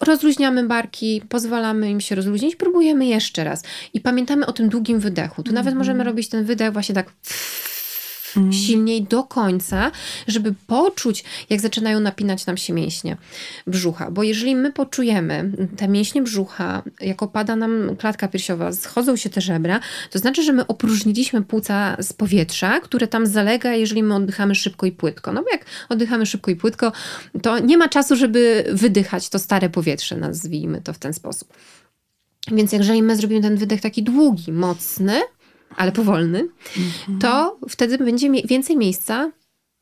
Rozluźniamy barki, pozwalamy im się rozluźnić, próbujemy jeszcze raz. I pamiętamy o tym długim wydechu. Tu nawet możemy robić ten wydech właśnie tak mm. silniej do końca, żeby poczuć, jak zaczynają napinać nam się mięśnie brzucha. Bo jeżeli my poczujemy te mięśnie brzucha, jak opada nam klatka piersiowa, schodzą się te żebra, to znaczy, że my opróżniliśmy płuca z powietrza, które tam zalega, jeżeli my oddychamy szybko i płytko. No bo jak oddychamy szybko i płytko, to nie ma czasu, żeby wydychać to stare powietrze, nazwijmy to w ten sposób. Więc jeżeli my zrobimy ten wydech taki długi, mocny, ale powolny, to wtedy będzie więcej miejsca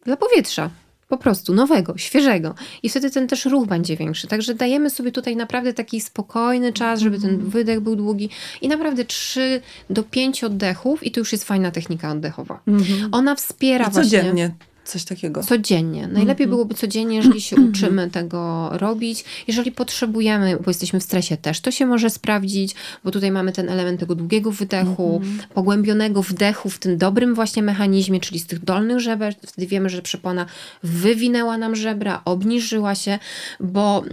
dla powietrza. Po prostu nowego, świeżego. I wtedy ten też ruch będzie większy. Także dajemy sobie tutaj naprawdę taki spokojny czas, żeby ten mhm. wydech był długi i naprawdę 3 do 5 oddechów i to już jest fajna technika oddechowa. Mhm. Ona wspiera I codziennie. właśnie... Codziennie coś takiego. Codziennie. Najlepiej mm -hmm. byłoby codziennie, jeżeli się uczymy tego robić. Jeżeli potrzebujemy, bo jesteśmy w stresie też, to się może sprawdzić, bo tutaj mamy ten element tego długiego wydechu, mm -hmm. pogłębionego wdechu w tym dobrym właśnie mechanizmie, czyli z tych dolnych żeber. Wtedy wiemy, że przepona wywinęła nam żebra, obniżyła się, bo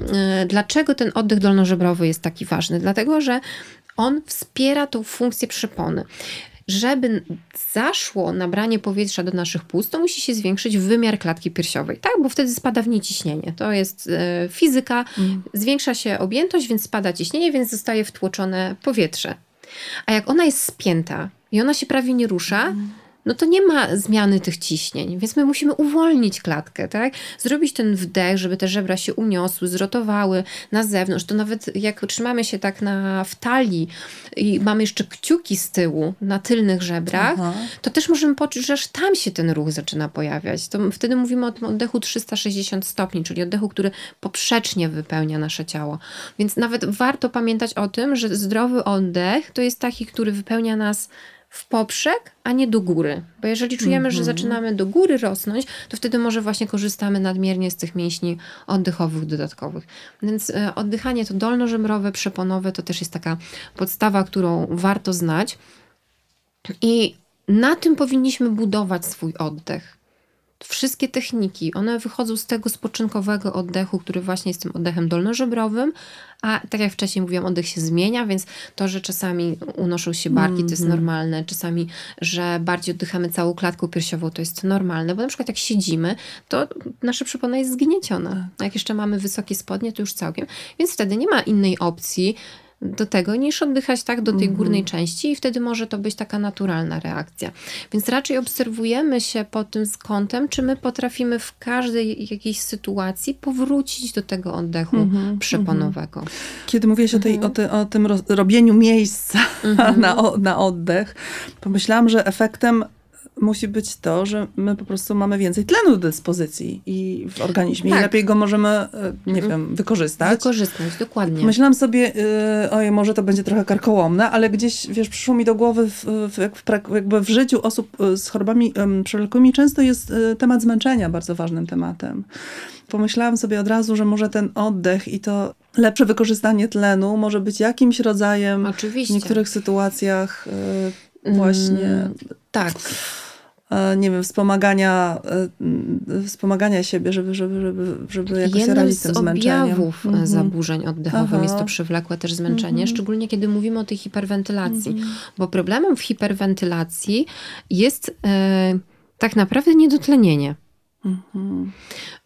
y, dlaczego ten oddech dolnożebrowy jest taki ważny? Dlatego, że on wspiera tą funkcję przypony żeby zaszło nabranie powietrza do naszych płuc, to musi się zwiększyć wymiar klatki piersiowej, tak? Bo wtedy spada w niej ciśnienie. To jest e, fizyka. Mm. Zwiększa się objętość, więc spada ciśnienie, więc zostaje wtłoczone powietrze. A jak ona jest spięta i ona się prawie nie rusza, mm no to nie ma zmiany tych ciśnień, więc my musimy uwolnić klatkę, tak? Zrobić ten wdech, żeby te żebra się uniosły, zrotowały na zewnątrz. To nawet jak trzymamy się tak na w talii i mamy jeszcze kciuki z tyłu na tylnych żebrach, Aha. to też możemy poczuć, że aż tam się ten ruch zaczyna pojawiać. To wtedy mówimy o tym oddechu 360 stopni, czyli oddechu, który poprzecznie wypełnia nasze ciało. Więc nawet warto pamiętać o tym, że zdrowy oddech to jest taki, który wypełnia nas w poprzek, a nie do góry. Bo jeżeli czujemy, że mhm. zaczynamy do góry rosnąć, to wtedy może właśnie korzystamy nadmiernie z tych mięśni oddechowych dodatkowych. Więc e, oddychanie to dolnożemrowe, przeponowe to też jest taka podstawa, którą warto znać. I na tym powinniśmy budować swój oddech. Wszystkie techniki, one wychodzą z tego spoczynkowego oddechu, który właśnie jest tym oddechem dolnożebrowym, a tak jak wcześniej mówiłam, oddech się zmienia, więc to, że czasami unoszą się barki, to jest mhm. normalne, czasami, że bardziej oddychamy całą klatką piersiową, to jest normalne, bo na przykład jak siedzimy, to nasza przypona jest zgnieciona. A jak jeszcze mamy wysokie spodnie, to już całkiem. Więc wtedy nie ma innej opcji, do tego, niż oddychać tak do tej górnej części i wtedy może to być taka naturalna reakcja. Więc raczej obserwujemy się pod tym kątem, czy my potrafimy w każdej jakiejś sytuacji powrócić do tego oddechu przeponowego. Kiedy mówiłeś o, tej, o, ty, o tym robieniu miejsca na, o, na oddech, pomyślałam, że efektem musi być to, że my po prostu mamy więcej tlenu do dyspozycji i w organizmie Tak. i lepiej go możemy, e, nie wiem, wykorzystać. Wykorzystać, dokładnie. Myślałam sobie, yy, oj, może to będzie trochę karkołomne, ale gdzieś, wiesz, przyszło mi do głowy, w, w, jakby w życiu osób y, z chorobami um, przewlekłymi często jest temat zmęczenia bardzo ważnym tematem. Pomyślałam sobie od razu, że może ten oddech i to lepsze wykorzystanie tlenu może być jakimś rodzajem Oczywiście. w niektórych sytuacjach y, właśnie Mm, tak. E, nie wiem, wspomagania, e, wspomagania siebie, żeby, żeby, żeby, żeby jakoś Jednym radzić z tym zmęczeniem. objawów e, Mhm. zaburzeń oddechowych Aha. jest to przewlekłe też zmęczenie, Mhm. szczególnie kiedy mówimy o tej hiperwentylacji. Bo problemem w hiperwentylacji jest e, tak naprawdę niedotlenienie. Mhm.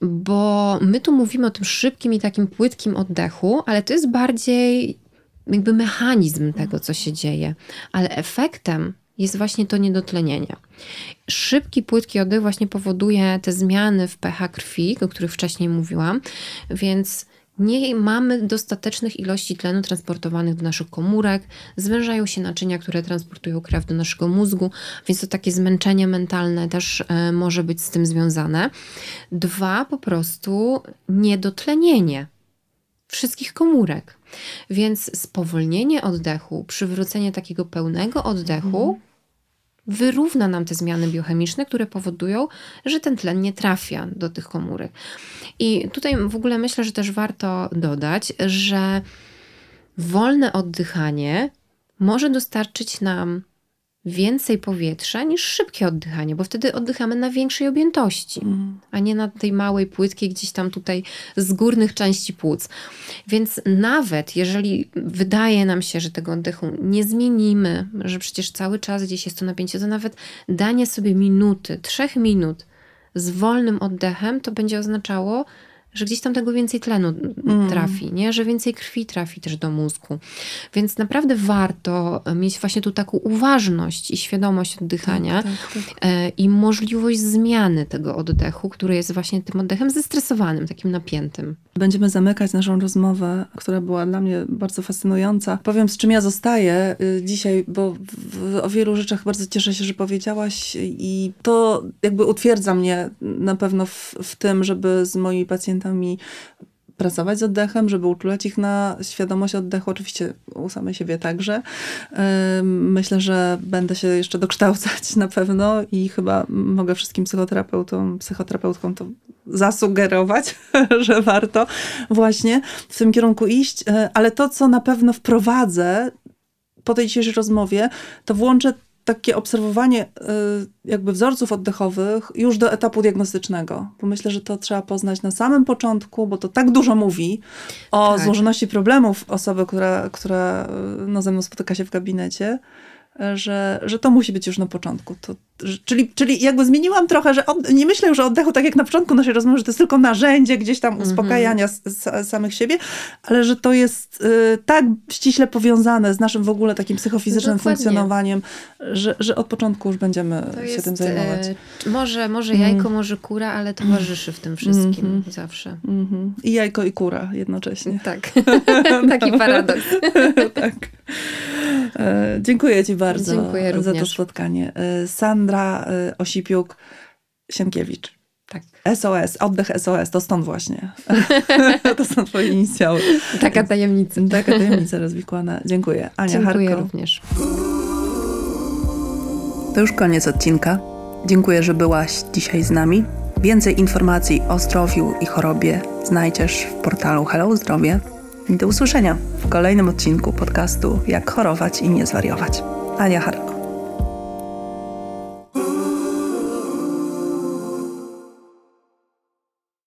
Bo my tu mówimy o tym szybkim i takim płytkim oddechu, ale to jest bardziej jakby mechanizm tego, co się dzieje. Ale efektem jest właśnie to niedotlenienie. Szybki, płytki oddech właśnie powoduje te zmiany w pH krwi, o których wcześniej mówiłam, więc nie mamy dostatecznych ilości tlenu transportowanych do naszych komórek, zwężają się naczynia, które transportują krew do naszego mózgu, więc to takie zmęczenie mentalne też e, może być z tym związane. Dwa, po prostu niedotlenienie wszystkich komórek. Więc spowolnienie oddechu, przywrócenie takiego pełnego oddechu wyrówna nam te zmiany biochemiczne, które powodują, że ten tlen nie trafia do tych komórek. I tutaj w ogóle myślę, że też warto dodać, że wolne oddychanie może dostarczyć nam więcej powietrza niż szybkie oddychanie, bo wtedy oddychamy na większej objętości, a nie na tej małej płytkiej gdzieś tam tutaj z górnych części płuc. Więc nawet jeżeli wydaje nam się, że tego oddechu nie zmienimy, że przecież cały czas gdzieś jest to napięcie, to nawet danie sobie minuty, trzech minut z wolnym oddechem, to będzie oznaczało, że gdzieś tam tego więcej tlenu trafi, nie? że więcej krwi trafi też do mózgu. Więc naprawdę warto mieć właśnie tu taką uważność i świadomość oddychania Tak, tak. e, i możliwość zmiany tego oddechu, który jest właśnie tym oddechem zestresowanym, takim napiętym. Będziemy zamykać naszą rozmowę, która była dla mnie bardzo fascynująca. Powiem, z czym ja zostaję y, dzisiaj, bo w, o wielu rzeczach bardzo cieszę się, że powiedziałaś i to jakby utwierdza mnie na pewno w, w tym, żeby z moimi pacjentami pracować z oddechem, żeby uczulać ich na świadomość oddechu, oczywiście u samej siebie także. Myślę, że będę się jeszcze dokształcać na pewno i chyba mogę wszystkim psychoterapeutom, psychoterapeutkom to zasugerować, że warto właśnie w tym kierunku iść. E, Ale to, co na pewno wprowadzę po tej dzisiejszej rozmowie, to włączę takie obserwowanie y, jakby wzorców oddechowych już do etapu diagnostycznego. Bo myślę, że to trzeba poznać na samym początku, bo to tak dużo mówi o Tak. złożoności problemów osoby, która, która y, no, ze mną spotyka się w gabinecie, że, że to musi być już na początku. To, czyli, czyli jakby zmieniłam trochę, że od, nie myślę już o oddechu tak jak na początku naszej rozmowy, że to jest tylko narzędzie gdzieś tam uspokajania s- s- samych siebie, ale że to jest y, tak ściśle powiązane z naszym w ogóle takim psychofizycznym Dokładnie. funkcjonowaniem, że, że od początku już będziemy To się jest tym zajmować. e, może, może jajko, może kura, ale towarzyszy w tym wszystkim zawsze. Mhm. I jajko i kura jednocześnie. Tak, taki paradoks. tak. E, dziękuję Ci bardzo Dziękuję za to spotkanie. E, Sandra e, Osipiuk-Sienkiewicz. Tak. SOS, oddech SOS, to stąd właśnie. to są Twoje inicjały. Taka tajemnica. Taka tajemnica rozwikłana. Dziękuję. Ania Dziękuję Harko. również. To już koniec odcinka. Dziękuję, że byłaś dzisiaj z nami. Więcej informacji o zdrowiu i chorobie znajdziesz w portalu Hello Zdrowie. I do usłyszenia w kolejnym odcinku podcastu Jak chorować i nie zwariować. Ania Harko.